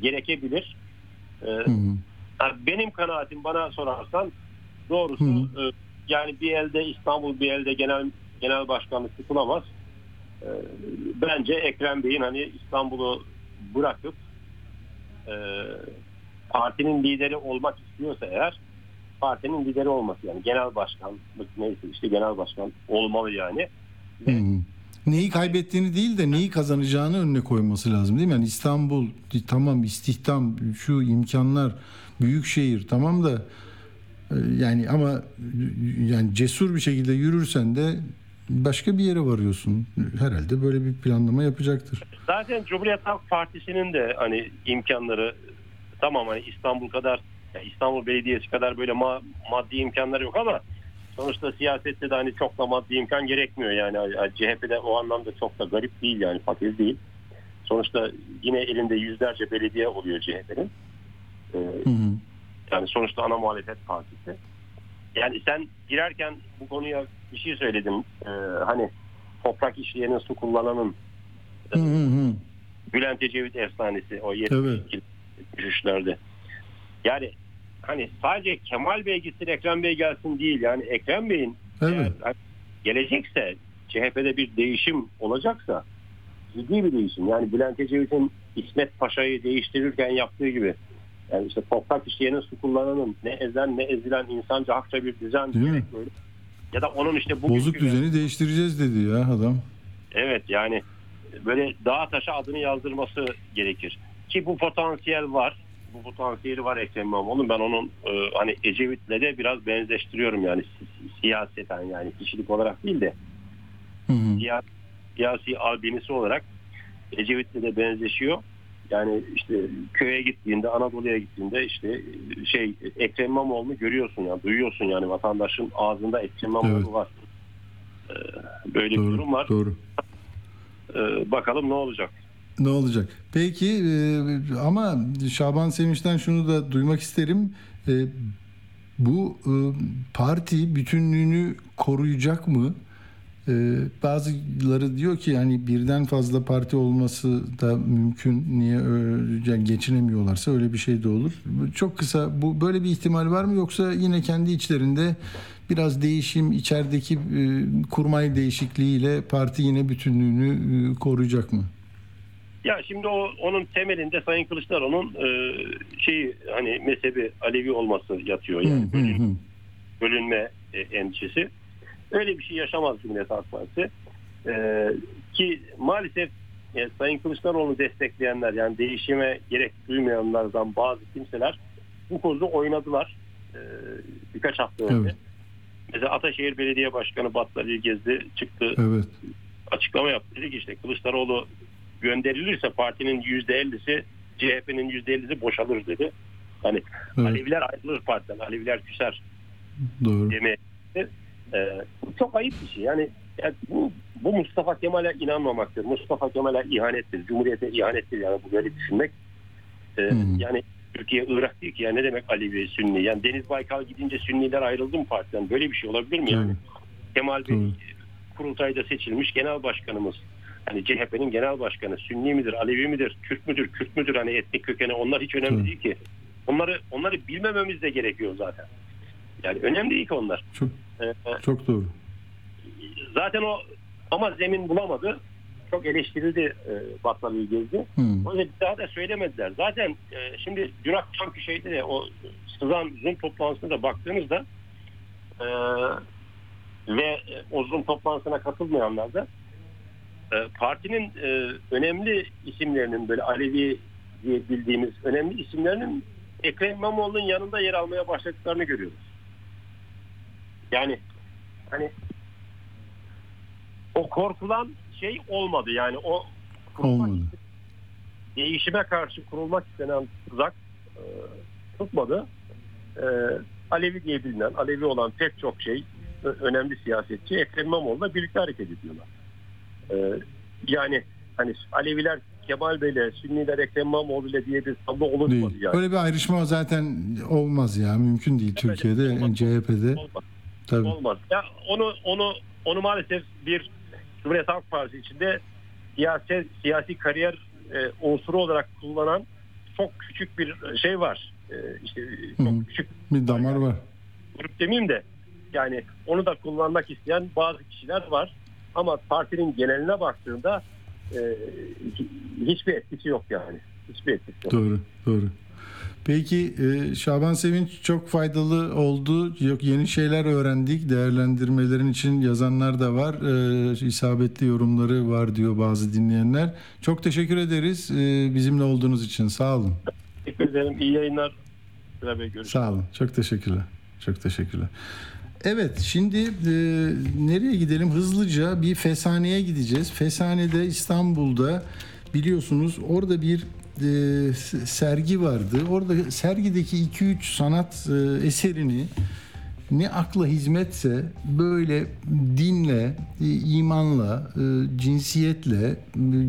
gerekebilir. E, Hmm. yani benim kanaatim bana sorarsan doğrusu Hı. e, yani bir elde İstanbul bir elde genel genel başkanlık tutulamaz. Ee, bence Ekrem Bey'in hani İstanbul'u bırakıp e, partinin lideri olmak istiyorsa eğer partinin lideri olması yani genel başkanlık neyse işte genel başkan olmalı yani. Hı hı. Neyi kaybettiğini değil de neyi kazanacağını önüne koyması lazım değil mi? Yani İstanbul tamam istihdam şu imkanlar büyük şehir tamam da e, yani ama yani cesur bir şekilde yürürsen de başka bir yere varıyorsun. Herhalde böyle bir planlama yapacaktır. Zaten Cumhuriyet Halk Partisi'nin de hani imkanları tamam hani İstanbul kadar yani İstanbul Belediyesi kadar böyle ma- maddi imkanları yok ama sonuçta siyasette de hani çok da maddi imkan gerekmiyor yani CHP'de o anlamda çok da garip değil yani fakir değil. Sonuçta yine elinde yüzlerce belediye oluyor CHP'nin. Ee, Hı hı. yani sonuçta ana muhalefet partisi. Yani sen girerken bu konuya bir şey söyledim. Ee, hani toprak işleyenin su kullananın Hı hı hı. Bülent Ecevit efsanesi o Evet. 72 düşüşlerde. Yani hani sadece Kemal Bey gitsin Ekrem Bey gelsin değil. Yani Ekrem Bey'in Evet. eğer hani gelecekse CHP'de bir değişim olacaksa ciddi bir değişim. Yani Bülent Ecevit'in İsmet Paşa'yı değiştirirken yaptığı gibi yani işte toprak işleyenin su kullananın ne ezen ne ezilen insanca hakça bir düzen Değil mi? böyle. Ya da onun işte bugünkü Bozuk düzeni değiştireceğiz dedi ya adam. Evet yani böyle dağa taşa adını yazdırması gerekir. Ki bu potansiyel var. Bu potansiyeli var Ekrem İmamoğlu'nun. Ben onun e, hani Ecevit'le de biraz benzeştiriyorum yani si- siyaseten yani kişilik olarak değil de Hı hı. siyasi, siyasi albinisi olarak Ecevit'le de benzeşiyor. Yani işte köye gittiğinde, Anadolu'ya gittiğinde işte şey Ekrem İmamoğlu'nu görüyorsun ya, duyuyorsun yani vatandaşın ağzında Ekrem İmamoğlu Evet. var. Ee, Böyle bir Doğru. durum var. Doğru. Ee, bakalım ne olacak. Ne olacak? Peki e, ama Şaban Sevinç'ten şunu da duymak isterim. E, bu e, parti bütünlüğünü koruyacak mı? Bazıları diyor ki yani birden fazla parti olması da mümkün. Niye öyle, geçinemiyorlarsa öyle bir şey de olur. Çok kısa bu böyle bir ihtimal var mı yoksa yine kendi içlerinde biraz değişim içerideki kurmay değişikliğiyle parti yine bütünlüğünü koruyacak mı? Ya şimdi o onun temelinde Sayın Kılıçdaroğlu'nun e, şeyi hani mezhebi Alevi olması yatıyor. Yani Hı, hı, hı. bölünme e, endişesi. Öyle bir şey yaşamaz Cumhuriyet Halk Partisi. E, ki maalesef e, Sayın Kılıçdaroğlu'nu destekleyenler yani değişime gerek duymayanlardan bazı kimseler bu konuda oynadılar. E, birkaç hafta önce. Evet. Mesela Ataşehir Belediye Başkanı Battalya gezdi çıktı Evet. açıklama yaptı. Dedi ki işte Kılıçdaroğlu gönderilirse partinin %50'si CHP'nin %50'si boşalır dedi. Hani Evet. Aleviler ayrılır partiden. Aleviler küser Doğru. demeye. Ee, bu çok ayıp bir şey. Yani, yani bu, bu Mustafa Kemal'e inanmamaktır. Mustafa Kemal'e ihanettir. Cumhuriyete ihanettir yani bu böyle düşünmek. Ee, yani Türkiye Irak değil ki. Yani ne demek Alevi Sünni? Yani Deniz Baykal gidince Sünniler ayrıldı mı partiden? Böyle bir şey olabilir mi yani? Evet. Kemal Bey kurultayda seçilmiş genel başkanımız. Hani CHP'nin genel başkanı Sünni midir, Alevi midir, Kürt müdür, Kürt müdür hani etnik kökeni onlar hiç önemli Tabii. değil ki. Onları onları bilmememiz de gerekiyor zaten. Yani önemli değil ki onlar. Çok Ee, çok doğru. zaten o ama zemin bulamadı. Çok eleştirildi e, Battaniye gezdi. Hı. O yüzden daha da söylemediler. Zaten e, şimdi dün akşamki şeyde de o sızan Zoom toplantısına da baktığınızda e, ve e, o Zoom toplantısına katılmayanlar da partinin e, önemli isimlerinin böyle Alevi diye bildiğimiz önemli isimlerinin Ekrem İmamoğlu'nun yanında yer almaya başladıklarını görüyoruz. Yani hani o korkulan şey olmadı yani o Olmadı. değişime karşı kurulmak istenen tuzak e, tutmadı. E, Alevi diye bilinen, Alevi olan pek çok şey önemli siyasetçi Ekrem İmamoğlu'la birlikte hareket ediyorlar. E, yani hani Aleviler Kemal Bey'le, Sünniler Ekrem İmamoğlu'yla diye bir tablo oluşmadı Değil. yani. Öyle bir ayrışma zaten olmaz ya. Mümkün değil Türkiye'de, olmaz. CHP'de. Olmaz. Tabii. Olmaz. Ya onu onu onu maalesef bir Cumhuriyet Halk Partisi içinde siyasi siyasi kariyer e, unsuru olarak kullanan çok küçük bir şey var. E, işte çok küçük Bir damar var. grup demeyeyim de Yani onu da kullanmak isteyen bazı kişiler var. Ama partinin geneline baktığında e, hiçbir etkisi yok yani. Hiçbir etkisi yok. Doğru, doğru. Peki e, Şaban Sevinç çok faydalı oldu. Yok yeni şeyler öğrendik. Değerlendirmelerin için yazanlar da var. E, isabetli yorumları var diyor bazı dinleyenler. Çok teşekkür ederiz e, bizimle olduğunuz için. Sağ olun. Teşekkür ederim. İyi yayınlar. Sağ olun. Çok teşekkürler. Çok teşekkürler. Evet şimdi e, nereye gidelim? Hızlıca bir Fesane'ye gideceğiz. Fesane'de İstanbul'da biliyorsunuz orada bir e, sergi vardı. Orada sergideki 2-3 sanat e, eserini ne akla hizmetse böyle dinle, e, imanla, e, cinsiyetle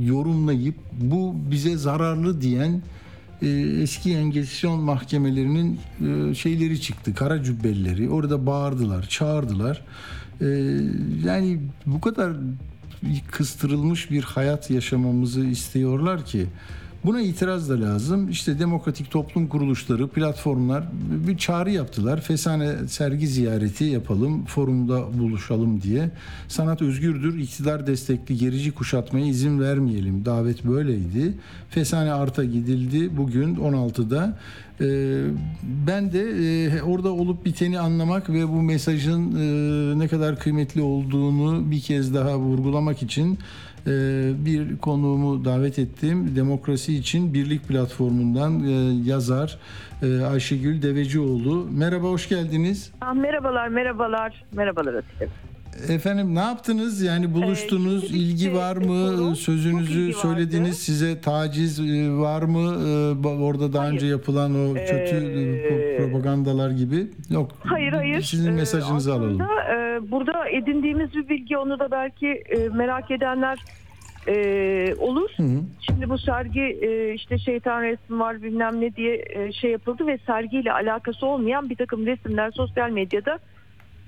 yorumlayıp bu bize zararlı diyen eski Engizisyon mahkemelerinin e, şeyleri çıktı. Kara cübbelileri. Orada bağırdılar, çağırdılar. E, yani bu kadar kıstırılmış bir hayat yaşamamızı istiyorlar ki Buna itiraz da lazım. İşte demokratik toplum kuruluşları, platformlar bir çağrı yaptılar. Fesane sergi ziyareti yapalım, forumda buluşalım diye. Sanat özgürdür, iktidar destekli gerici kuşatmaya izin vermeyelim. Davet böyleydi. Fesane Art'a gidildi bugün 16'da. Ee, ben de e, orada olup biteni anlamak ve bu mesajın e, ne kadar kıymetli olduğunu bir kez daha vurgulamak için bir konuğumu davet ettim. Demokrasi için Birlik platformundan yazar Ayşegül Devecioğlu. Merhaba, hoş geldiniz. Merhabalar, merhabalar. Merhabalar Atilla. Efendim ne yaptınız? Yani buluştunuz, ee, ilgi var mı? Sözünüzü söylediniz. Size taciz var mı? Orada daha hayır. önce yapılan o kötü ee, propagandalar gibi. Yok. Hayır, hayır. Sizin mesajınızı Aslında, alalım. E, burada edindiğimiz bir bilgi onu da belki e, merak edenler e, olur. Hı hı. Şimdi bu sergi e, işte şeytan resmi var bilmem ne diye e, şey yapıldı ve sergiyle alakası olmayan bir takım resimler sosyal medyada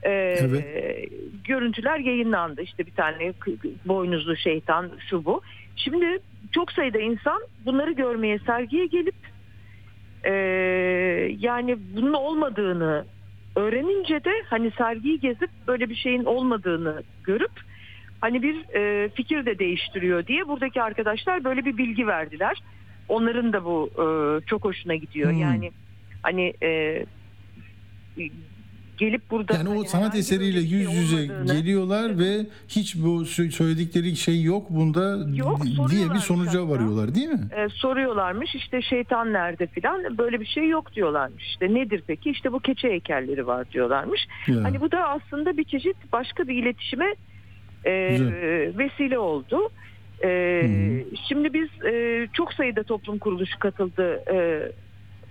e, evet. görüntüler yayınlandı. İşte bir tane boynuzlu şeytan şu bu. Şimdi çok sayıda insan bunları görmeye sergiye gelip e, yani bunun olmadığını öğrenince de hani sergiyi gezip böyle bir şeyin olmadığını görüp hani bir e, fikir de değiştiriyor diye buradaki arkadaşlar böyle bir bilgi verdiler. Onların da bu e, çok hoşuna gidiyor. Hmm. Yani hani e, gelip burada yani o sanat eseriyle yüz şey yüze geliyorlar evet. ve hiç bu söyledikleri şey yok bunda yok, diye bir sonuca hatta. varıyorlar değil mi? Ee, soruyorlarmış işte şeytan nerede filan böyle bir şey yok diyorlarmış. İşte nedir peki? İşte bu keçe heykelleri var diyorlarmış. Ya. Hani bu da aslında bir çeşit başka bir iletişime e, vesile oldu. E, şimdi biz e, çok sayıda toplum kuruluşu katıldı e,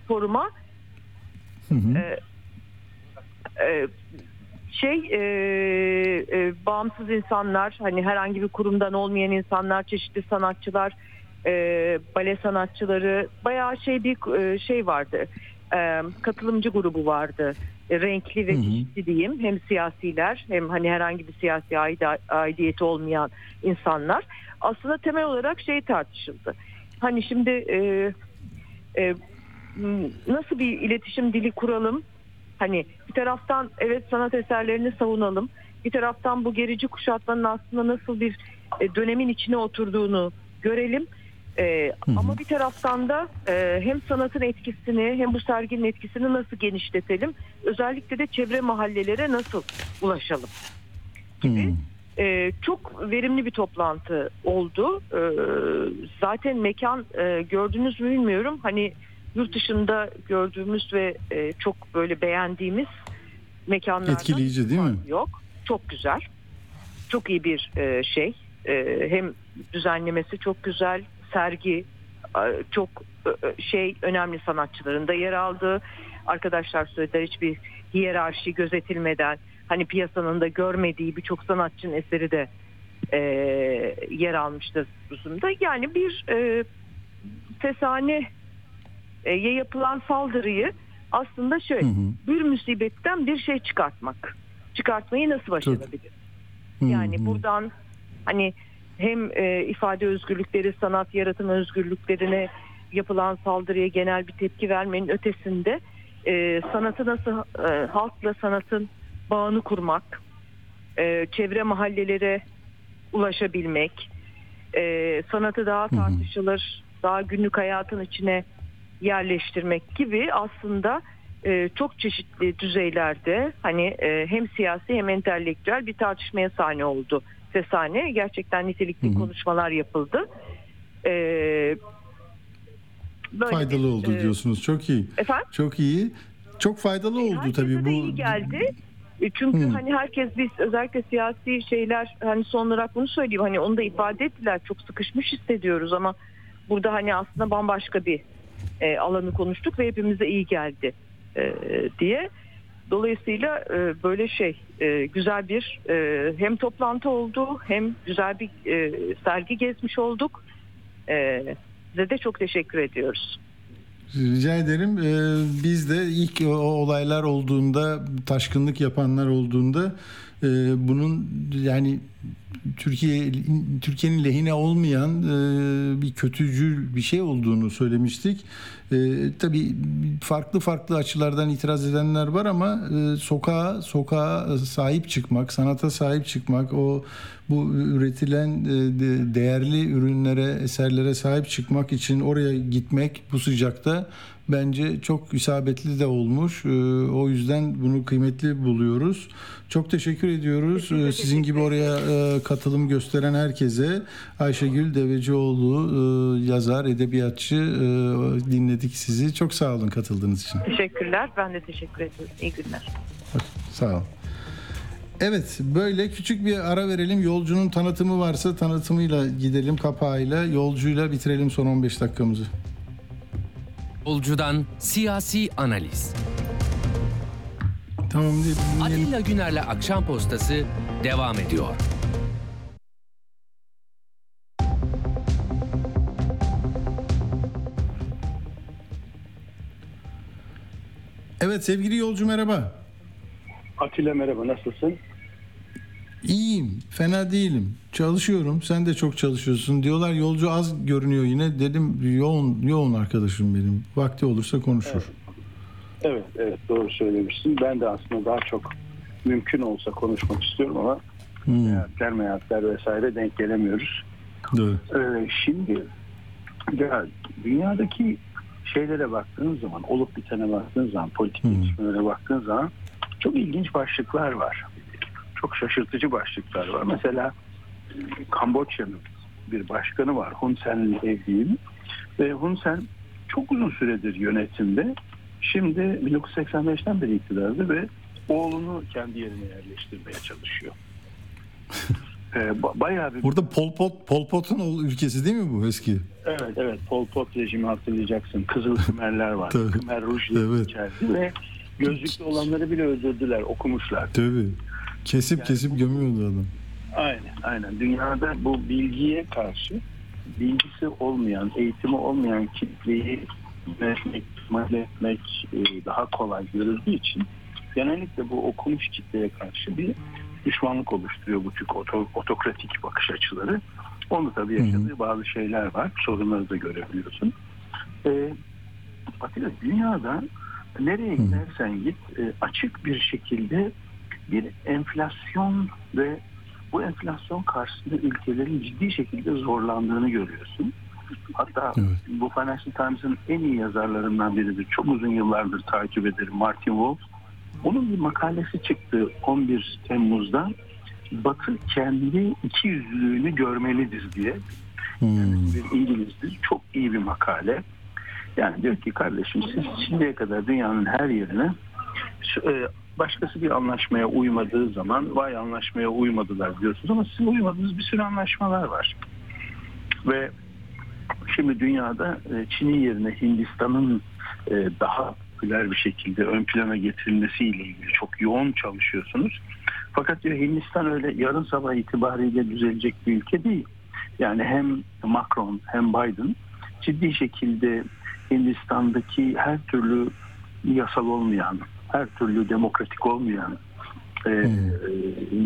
foruma. Hı hı. E, e, şey e, e, bağımsız insanlar hani herhangi bir kurumdan olmayan insanlar çeşitli sanatçılar e, bale sanatçıları bayağı şey bir e, şey vardı. E, katılımcı grubu vardı. E, renkli ve çeşitli diyeyim. Hem siyasiler hem hani herhangi bir siyasi aidiyeti olmayan insanlar. Aslında temel olarak şey tartışıldı. Hani şimdi e, e, nasıl bir iletişim dili kuralım Hani bir taraftan evet sanat eserlerini savunalım. Bir taraftan bu gerici kuşatmanın aslında nasıl bir e, dönemin içine oturduğunu görelim. Ee, ama bir taraftan da e, hem sanatın etkisini hem bu serginin etkisini nasıl genişletelim? Özellikle de çevre mahallelere nasıl ulaşalım? Gibi. E, çok verimli bir toplantı oldu. E, zaten mekan e, gördünüz mü bilmiyorum. Hani yurt dışında gördüğümüz ve e, çok böyle beğendiğimiz mekanlarda etkileyici değil mi? Yok. Çok güzel. Çok iyi bir e, şey. E, hem düzenlemesi çok güzel, sergi e, çok e, şey önemli sanatçıların da yer aldığı. Arkadaşlar söylediler hiçbir hiyerarşi gözetilmeden hani piyasanın da görmediği birçok sanatçının eseri de e, yer almıştır sunumda. Yani bir e, fesane e, yapılan saldırıyı aslında şöyle hı hı. bir musibetten bir şey çıkartmak. Çıkartmayı nasıl başarabilir? Yani buradan hani hem e, ifade özgürlükleri, sanat yaratım özgürlüklerine yapılan saldırıya genel bir tepki vermenin ötesinde e, sanatı nasıl e, halkla sanatın bağını kurmak, e, çevre mahallelere ulaşabilmek, e, sanatı daha tartışılır, daha günlük hayatın içine yerleştirmek gibi aslında e, çok çeşitli düzeylerde hani e, hem siyasi hem entelektüel bir tartışmaya sahne oldu Sesane. Gerçekten nitelikli Hı hı. konuşmalar yapıldı. E, böyle Faydalı bir, oldu e, diyorsunuz. Çok iyi. Efendim? Çok iyi. Çok faydalı oldu Herkese tabii de bu. iyi geldi. E, Çünkü Hı. hani herkes biz özellikle siyasi şeyler hani son olarak bunu söyleyeyim hani onu da ifade ettiler çok sıkışmış hissediyoruz ama burada hani aslında bambaşka bir e, alanı konuştuk ve hepimize iyi geldi e, diye. Dolayısıyla e, böyle şey e, güzel bir e, hem toplantı oldu hem güzel bir e, sergi gezmiş olduk. E, size de çok teşekkür ediyoruz. Rica ederim. Ee, biz de ilk o olaylar olduğunda, taşkınlık yapanlar olduğunda e, bunun yani Türkiye Türkiye'nin lehine olmayan e, bir kötücül bir şey olduğunu söylemiştik. E, tabii farklı farklı açılardan itiraz edenler var ama e, sokağa sokağa sahip çıkmak, sanata sahip çıkmak, o bu üretilen e, de- değerli ürünlere, eserlere sahip çıkmak için oraya gitmek bu sıcakta bence çok isabetli de olmuş. E, O yüzden bunu kıymetli buluyoruz. Çok teşekkür ediyoruz. Biz de E, Sizin gibi teşekkür oraya e, katılım gösteren herkese Ayşegül Devecioğlu e, yazar, edebiyatçı e, dinledik sizi. Çok sağ olun katıldığınız için. Teşekkürler. Ben de teşekkür ediyorum. İyi günler. Sağ ol. Evet böyle küçük bir ara verelim. Yolcunun tanıtımı varsa tanıtımıyla gidelim kapağıyla. Yolcuyla bitirelim son 15 dakikamızı. Yolcudan siyasi analiz. Tamam dinleyelim. Atilla Güner'le Akşam Postası devam ediyor. Evet sevgili yolcu merhaba. Atilla merhaba nasılsın? İyiyim, fena değilim. Çalışıyorum, sen de çok çalışıyorsun. Diyorlar yolcu az görünüyor yine. Dedim yoğun yoğun arkadaşım benim. Vakti olursa konuşur. Evet evet doğru söylemişsin. Ben de aslında daha çok mümkün olsa konuşmak istiyorum ama Hmm, seyahatler meyahatler vesaire denk gelemiyoruz. doğru. Ee, şimdi ya, dünyadaki şeylere baktığın zaman olup bitene baktığın zaman politik Hmm. gelişmelere baktığın zaman çok ilginç başlıklar var. Çok şaşırtıcı başlıklar var. Mesela Kamboçya'nın bir başkanı var Hun Sen'in evliyim. Ve Hun Sen çok uzun süredir yönetimde. Şimdi 1985'ten beri iktidarda ve oğlunu kendi yerine yerleştirmeye çalışıyor. Ee, ba- bayağı bir Burada Pol Pot Pol Pot'un ülkesi değil mi bu eski? Evet evet Pol Pot rejimi hatırlayacaksın. Kızıl Kımerler var. Kımer rujları Evet. içerdi ve gözlüklü olanları bile öldürdüler, okumuşlar. Tabii. Kesip kesip gömüyordu adam. Aynen aynen. Dünyada bu bilgiye karşı bilgisi olmayan, eğitimi olmayan kitleyi yönetmek, etmek e, daha kolay görüldüğü için genellikle bu okumuş kitleye karşı bir düşmanlık oluşturuyor bu tür oto- otokratik bakış açıları. Onu tabii yaşadığı bazı şeyler var. Sorunları da görebiliyorsun. E, Atilla dünyada nereye gidersen git e, açık bir şekilde bir enflasyon ve bu enflasyon karşısında ülkelerin ciddi şekilde zorlandığını görüyorsun. Hatta Evet. bu Financial Times'ın en iyi yazarlarından biridir. Çok uzun yıllardır takip ederim Martin Wolf. Onun bir makalesi çıktı 11 Temmuz'da. Batı kendi iki yüzlülüğünü görmelidir diye. Hmm. Bir İngilizdir. Çok iyi bir makale. Yani diyor ki kardeşim siz şimdiye kadar dünyanın her yerine e, başkası bir anlaşmaya uymadığı zaman vay anlaşmaya uymadılar diyorsunuz ama sizin uymadığınız bir sürü anlaşmalar var. Ve şimdi dünyada e, Çin'in yerine Hindistan'ın e, daha popüler bir şekilde ön plana getirilmesiyle ilgili çok yoğun çalışıyorsunuz. Fakat diyor Hindistan öyle yarın sabah itibariyle düzelecek bir ülke değil. Yani hem Macron hem Biden ciddi şekilde Hindistan'daki her türlü yasal olmayan, her türlü demokratik olmayan e, e,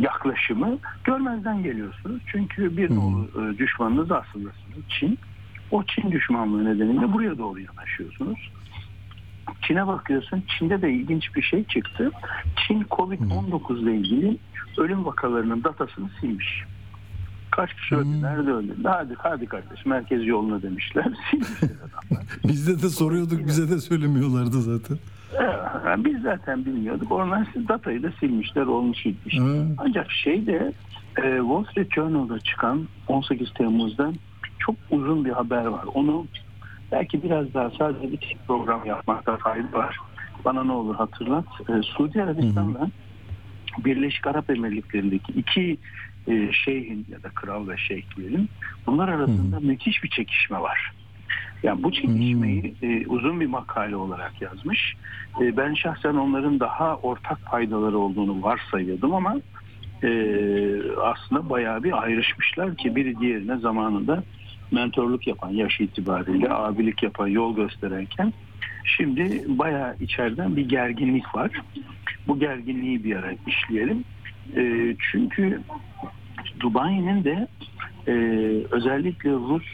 yaklaşımı görmezden geliyorsunuz. Çünkü bir nolu e, düşmanınız aslında Çin. O Çin düşmanlığı nedeniyle buraya doğru yanaşıyorsunuz. Çin'e bakıyorsun. Çin'de de ilginç bir şey çıktı. Çin Covid-19 ile ilgili ölüm vakalarının datasını silmiş. Kaç kişi öldü, nerede öldü? Hadi hadi kardeş merkez yoluna demişler. Silmişler adamlar. Bizde de soruyorduk bize de söylemiyorlardı zaten. Evet, Biz zaten bilmiyorduk. Onlar datayı da silmişler, olmuş gitmiş. Ha. Ancak şey de e, Wall Street Journal'da çıkan 18 Temmuz'da çok uzun bir haber var. Onu belki biraz daha sadece bir tek program yapmakta fayda var. Bana ne olur hatırlat. E, Suudi Arabistan'la Birleşik Arap Emirlikleri'ndeki iki e, şeyhin ya da kral ve şeyh diyelim bunlar arasında müthiş bir çekişme var. Yani bu çekişmeyi e, uzun bir makale olarak yazmış. E, ben şahsen onların daha ortak faydaları olduğunu varsayıyordum ama e, aslında bayağı bir ayrışmışlar ki biri diğerine zamanında mentorluk yapan yaş itibariyle abilik yapan yol gösterenken şimdi bayağı içeriden bir gerginlik var. Bu gerginliği bir ara işleyelim. E, çünkü Dubai'nin de e, özellikle Rus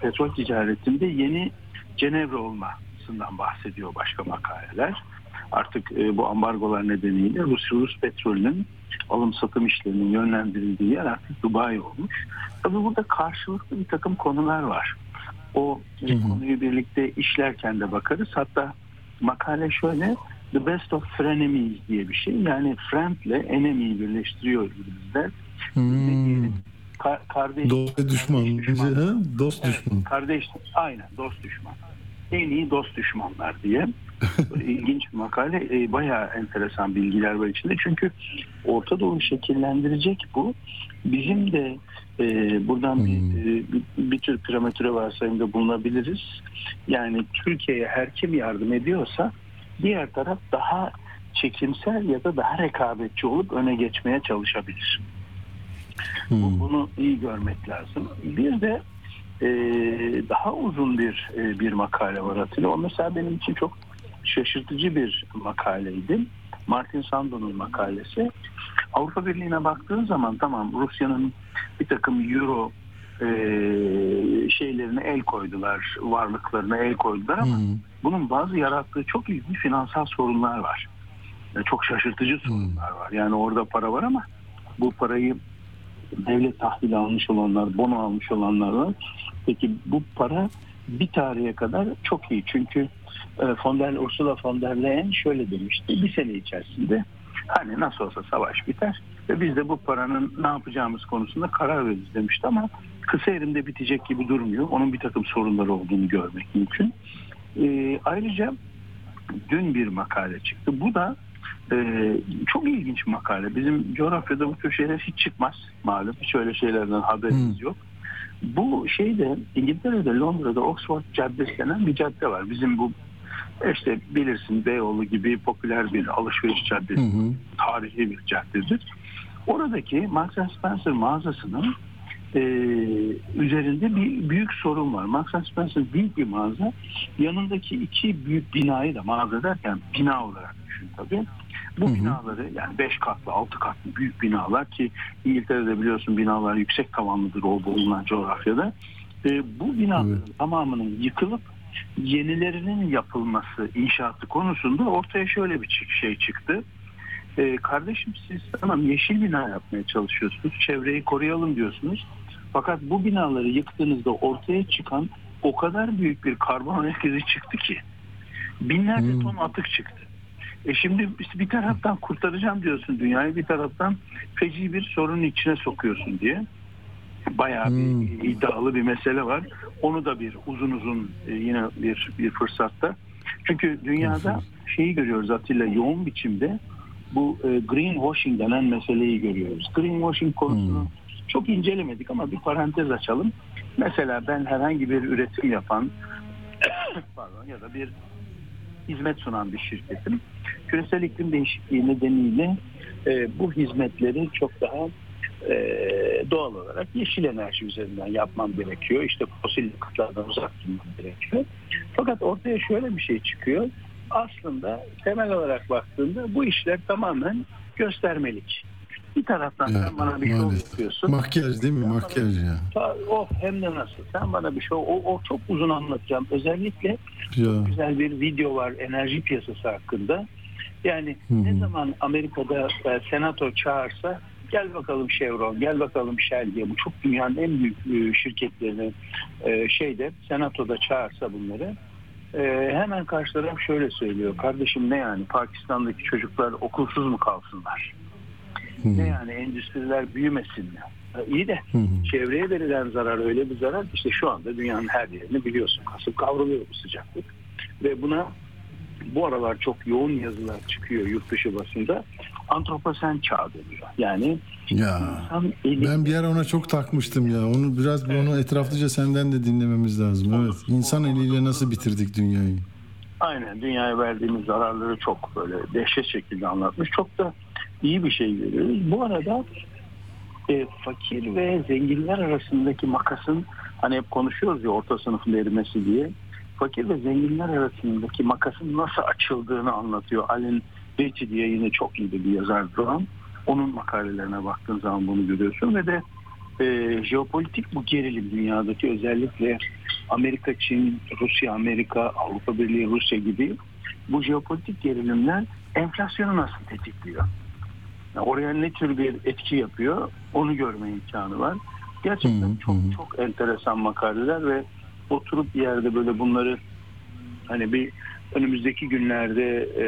petrol ticaretinde yeni Cenevre olmasından bahsediyor başka makaleler. Artık e, bu ambargolar nedeniyle Rus, Rus petrolünün alım satım işlerinin yönlendirildiği yer artık Dubai olmuş. Tabii burada karşılıklı bir takım konular var. O e, konuyu birlikte işlerken de bakarız. Hatta makale şöyle The Best of Frenemies diye bir şey. Yani friend ile enemy'yi birleştiriyor İngilizler. Hmm. Ka- kardeş, Dost düşman. kardeş Bize, ha? Dost Evet, düşman. kardeş, aynen dost düşman. En iyi dost düşmanlar diye. İlginç bir makale. E, bayağı enteresan bilgiler var içinde. Çünkü Orta Doğu şekillendirecek bu. Bizim de e, buradan bir, e, bir, bir tür prematüre varsayımda bulunabiliriz. Yani Türkiye'ye her kim yardım ediyorsa diğer taraf daha çekimsel ya da daha rekabetçi olup öne geçmeye çalışabilir. Bu- Bunu iyi görmek lazım. Bir de e, daha uzun bir e, bir makale var Atilla. O mesela benim için çok şaşırtıcı bir makaleydi. Martin Sando'nun makalesi. Avrupa Birliği'ne baktığın zaman tamam Rusya'nın bir takım euro e, şeylerine el koydular, varlıklarına el koydular ama bunun bazı yarattığı çok ilginç finansal sorunlar var. E, Çok şaşırtıcı sorunlar var. Yani orada para var ama bu parayı devlet tahvili almış olanlar, bono almış olanlar var. Peki bu para bir tarihe kadar çok iyi. Çünkü e, von der, Ursula von der Leyen şöyle demişti. Bir sene içerisinde hani nasıl olsa savaş biter ve biz de bu paranın ne yapacağımız konusunda karar veririz demişti ama kısa erimde bitecek gibi durmuyor. Onun bir takım sorunları olduğunu görmek mümkün. E, ayrıca dün bir makale çıktı. Bu da e, çok ilginç bir makale. Bizim coğrafyada bu tür şeyler hiç çıkmaz malum. Hiç öyle şeylerden haberimiz yok. Bu şeyde İngiltere'de Londra'da Oxford Caddesi denen bir cadde var. Bizim bu işte bilirsin Beyoğlu gibi popüler bir alışveriş caddesi. Tarihi bir caddedir. Oradaki Marks Spencer mağazasının e, üzerinde bir büyük sorun var. Marks Spencer büyük bir mağaza. Yanındaki iki büyük binayı da mağaza derken bina olarak düşün tabii. Bu binaları yani 5 katlı 6 katlı büyük binalar ki İngiltere'de biliyorsun binalar yüksek tavanlıdır o bulunan coğrafyada. E, bu binaların tamamının yıkılıp yenilerinin yapılması inşaatı konusunda ortaya şöyle bir şey çıktı. E, kardeşim siz tamam yeşil bina yapmaya çalışıyorsunuz. Çevreyi koruyalım diyorsunuz. Fakat bu binaları yıktığınızda ortaya çıkan o kadar büyük bir karbon ayak izi çıktı ki binlerce ton atık çıktı. E şimdi biz bir taraftan kurtaracağım diyorsun dünyayı bir taraftan feci bir sorunun içine sokuyorsun diye. Bayağı bir iddialı bir mesele var. Onu da bir uzun uzun e, yine bir bir fırsatta. Çünkü dünyada şeyi görüyoruz Atilla yoğun biçimde bu e, greenwashing denen meseleyi görüyoruz. Greenwashing konusunu çok incelemedik ama bir parantez açalım. Mesela ben herhangi bir üretim yapan pardon ya da bir hizmet sunan bir şirketim. Küresel iklim değişikliği nedeniyle e, bu hizmetleri çok daha e, doğal olarak yeşil enerji üzerinden yapmam gerekiyor. İşte fosil yakıtlardan uzak durmam gerekiyor. Fakat ortaya şöyle bir şey çıkıyor. Aslında temel olarak baktığında bu işler tamamen göstermelik. Bir taraftan Ya, sen bana bir şov maalesef. yapıyorsun. Makyaj değil mi? Sen Makyaj ya. bana- Of hem de nasıl. Sen bana bir şov. O, o çok uzun anlatacağım. Özellikle Ya. güzel bir video var enerji piyasası hakkında. Yani Hı hı. ne zaman Amerika'da e, senato çağırsa gel bakalım Chevron, gel bakalım Shell diye bu çok dünyanın en büyük e, şirketlerini e, şeyde senatoda çağırsa bunları e, hemen karşı taraf şöyle söylüyor. Kardeşim ne yani Pakistan'daki çocuklar okulsuz mu kalsınlar? Hı. Ne yani endüstriler büyümesin mi? E, iyi de Hı hı. çevreye verilen zarar öyle bir zarar işte şu anda dünyanın her yerini biliyorsun kasıp kavruluyor bu sıcaklık. Ve buna bu aralar çok yoğun yazılar çıkıyor yurt dışı basında. Antroposen çağ deniyor. Yani Ya. insan eli Ben bir ara ona çok takmıştım ya. Onu biraz onu etraflıca senden de dinlememiz lazım. Evet. İnsan eliyle nasıl bitirdik dünyayı? aynen dünyaya verdiğimiz zararları çok böyle dehşet şekilde anlatmış. Çok da iyi bir şey görüyoruz. Bu arada e, fakir ve zenginler arasındaki makasın hani hep konuşuyoruz ya orta sınıfın erimesi diye. Fakir ve zenginler arasındaki makasın nasıl açıldığını anlatıyor. Alin Beatty diye yine çok iyi bir yazar Duran. Onun makalelerine baktığın zaman bunu görüyorsun ve de e, jeopolitik bu gerilim dünyadaki özellikle Amerika, Çin, Rusya, Amerika, Avrupa Birliği, Rusya gibi bu jeopolitik gerilimler enflasyonu nasıl tetikliyor? Yani oraya ne tür bir etki yapıyor onu görme imkanı var. Gerçekten Hı hı, çok çok enteresan makaleler ve oturup bir yerde böyle bunları hani bir önümüzdeki günlerde e,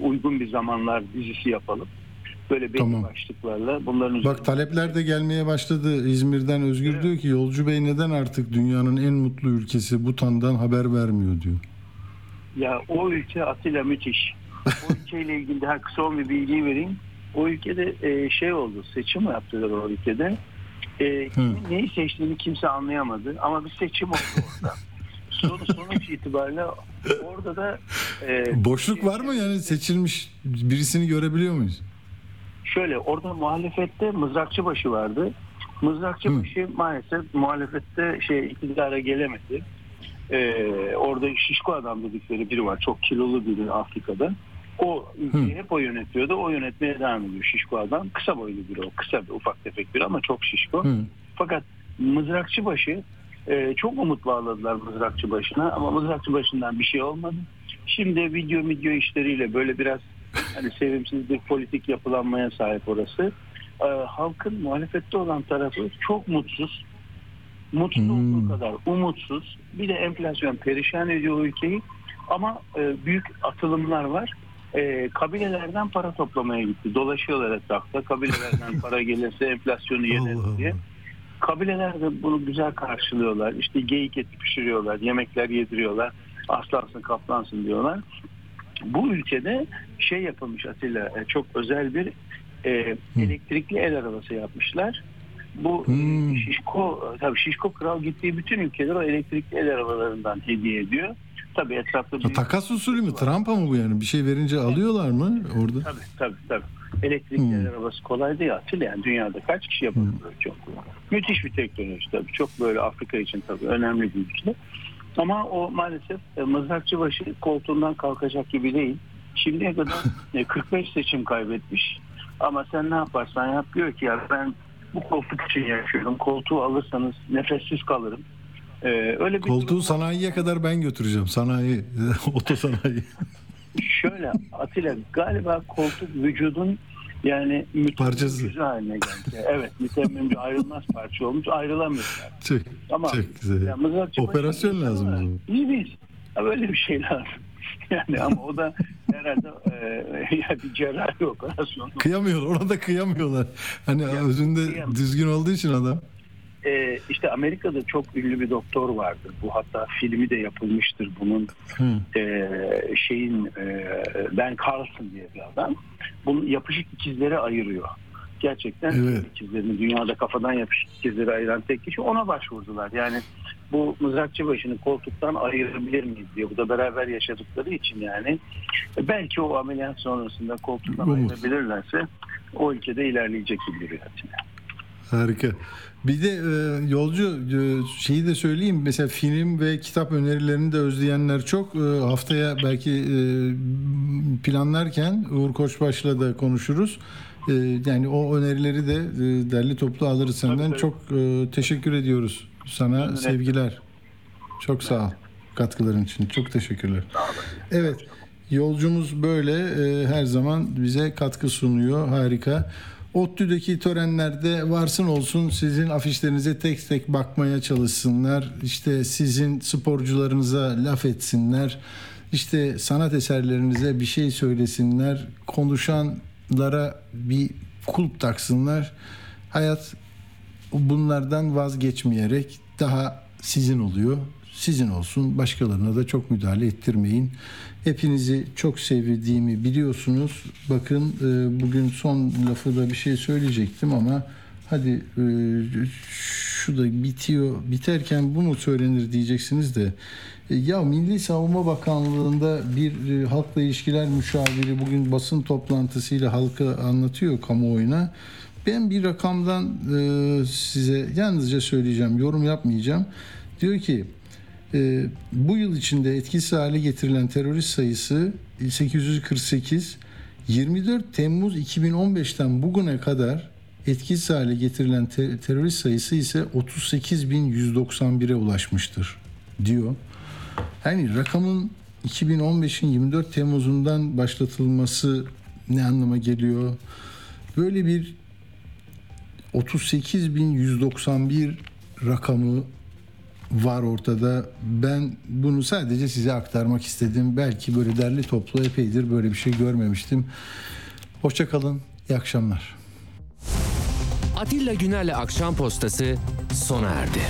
uygun bir zamanlar dizisi yapalım. Böyle belli Tamam. başlıklarla bunların Bak talepler de gelmeye başladı. İzmir'den Özgür diyor ki Yolcu Bey neden artık dünyanın en mutlu ülkesi Butan'dan haber vermiyor diyor. Ya o ülke Atilla müthiş. O ülkeyle ilgili daha kısa bir bilgi vereyim. O ülkede e, şey oldu, seçim yaptılar o ülkede. E, kimin neyi seçtiğini kimse anlayamadı ama bir seçim oldu orada. Sonuç, sonuç itibariyle orada da e, Boşluk var mı yani seçilmiş birisini görebiliyor muyuz? şöyle orada muhalefette mızrakçıbaşı vardı. Mızrakçıbaşı maalesef muhalefette şey iktidara gelemedi. Ee, orada şişko adam dedikleri biri var. Çok kilolu biri Afrika'da. O ülkeyi hep o yönetiyordu. O yönetmeye devam ediyor şişko adam. Kısa boylu biri o. Kısa bir ufak tefek biri ama çok şişko. Hı. Fakat mızrakçıbaşı e, çok umut bağladılar mızrakçı başına ama mızrakçı başından bir şey olmadı. Şimdi video video işleriyle böyle biraz hani sevimsiz bir politik yapılanmaya sahip orası. E, halkın muhalefette olan tarafı çok mutsuz. Mutsuz Hmm. olduğu kadar umutsuz. Bir de enflasyon perişan ediyor ülkeyi. Ama e, büyük atılımlar var. E, kabilelerden para toplamaya gitti. Dolaşıyorlar etrafta. Kabilelerden para gelirse enflasyonu yeneriz diye. Kabileler de bunu güzel karşılıyorlar. İşte geyik eti pişiriyorlar, yemekler yediriyorlar. Aslansın kaplansın diyorlar. Bu ülkede şey yapılmış Atilla, e, çok özel bir e, elektrikli el arabası yapmışlar. Bu e, Hmm. Şişko, tabii Şişko Kral gittiği bütün ülkeler o elektrikli el arabalarından hediye ediyor. Tabii etrafta Ha, takas usulü mü? Trump'a mı bu yani? Bir şey verince alıyorlar mı orada? Tabii tabii tabii. Elektrikli Hmm. arabası kolay değil Atilla yani dünyada kaç kişi yapabiliyor çok. Müthiş bir teknoloji tabii. Çok böyle Afrika için tabii önemli bir ülke. Ama o maalesef e, mızrakçıbaşı koltuğundan kalkacak gibi değil. Şimdiye kadar e, 45 seçim kaybetmiş. Ama sen ne yaparsan yap diyor ki ya ben bu koltuk için yaşıyorum. Koltuğu alırsanız nefessiz kalırım. E, öyle bir Koltuğu sanayiye kadar ben götüreceğim. Sanayi, otosanayi. Şöyle Atilla galiba koltuk vücudun yani Parçası. mütemmim haline geldi. Evet mütemmim bir ayrılmaz parça olmuş ayrılamıyorlar. Çok, Ama çok güzel. ya Operasyon başında lazım var. İyi değil. Böyle bir şey lazım. Yani ama o da herhalde e, ya bir cerrahi operasyon. Kıyamıyorlar. Ona da kıyamıyorlar. Hani özünde kıyamam. düzgün olduğu için adam. E, işte Amerika'da çok ünlü bir doktor vardır. Bu hatta filmi de yapılmıştır bunun. E, şeyin e, Ben Carlson diye bir adam. Bunun yapışık ikizleri ayırıyor. Gerçekten Evet. ikizlerini dünyada kafadan yapışık ikizleri ayıran tek kişi ona başvurdular. Yani bu mızrakçı başını koltuktan ayırabilir miyiz diye. Bu da beraber yaşadıkları için yani E, belki o ameliyat sonrasında koltuktan Umut. ayırabilirlerse o ülkede ilerleyecek gibi duruyor. Harika. Bir de e, yolcu e, şeyi de söyleyeyim. Mesela film ve kitap önerilerini de özleyenler çok. E, haftaya belki e, planlarken Uğur Koçbaş'la da konuşuruz. E, yani o önerileri de e, derli toplu alırız senden. tabii. Çok e, teşekkür ediyoruz sana. Memnun Sevgiler. Çok sağ ol katkıların için. Çok teşekkürler. Evet. Yolcumuz böyle e, her zaman bize katkı sunuyor. Harika. ODTÜ'deki törenlerde varsın olsun sizin afişlerinize tek tek bakmaya çalışsınlar. İşte sizin sporcularınıza laf etsinler. İşte sanat eserlerinize bir şey söylesinler. Konuşanlara bir kulp taksınlar. Hayat bunlardan vazgeçmeyerek daha sizin oluyor. Sizin olsun. Başkalarına da çok müdahale ettirmeyin. Hepinizi çok sevdiğimi biliyorsunuz. Bakın e, bugün son lafı da bir şey söyleyecektim ama hadi e, şu da bitiyor. Biterken bu mu söylenir diyeceksiniz de e, ya Milli Savunma Bakanlığı'nda bir halkla ilişkiler müşaviri bugün basın toplantısıyla halka anlatıyor kamuoyuna. Ben bir rakamdan size yalnızca söyleyeceğim, yorum yapmayacağım. Diyor ki e, bu yıl içinde etkisiz hale getirilen terörist sayısı 848, 24 Temmuz 2015'ten bugüne kadar etkisiz hale getirilen te- terörist sayısı ise 38.191'e ulaşmıştır diyor. Yani rakamın 2015'in 24 Temmuz'undan başlatılması ne anlama geliyor? Böyle bir 38.191 rakamı var ortada. Ben bunu sadece size aktarmak istedim. Belki böyle derli toplu epeydir böyle bir şey görmemiştim. Hoşçakalın, iyi akşamlar. Atilla Güner'le Akşam Postası sona erdi.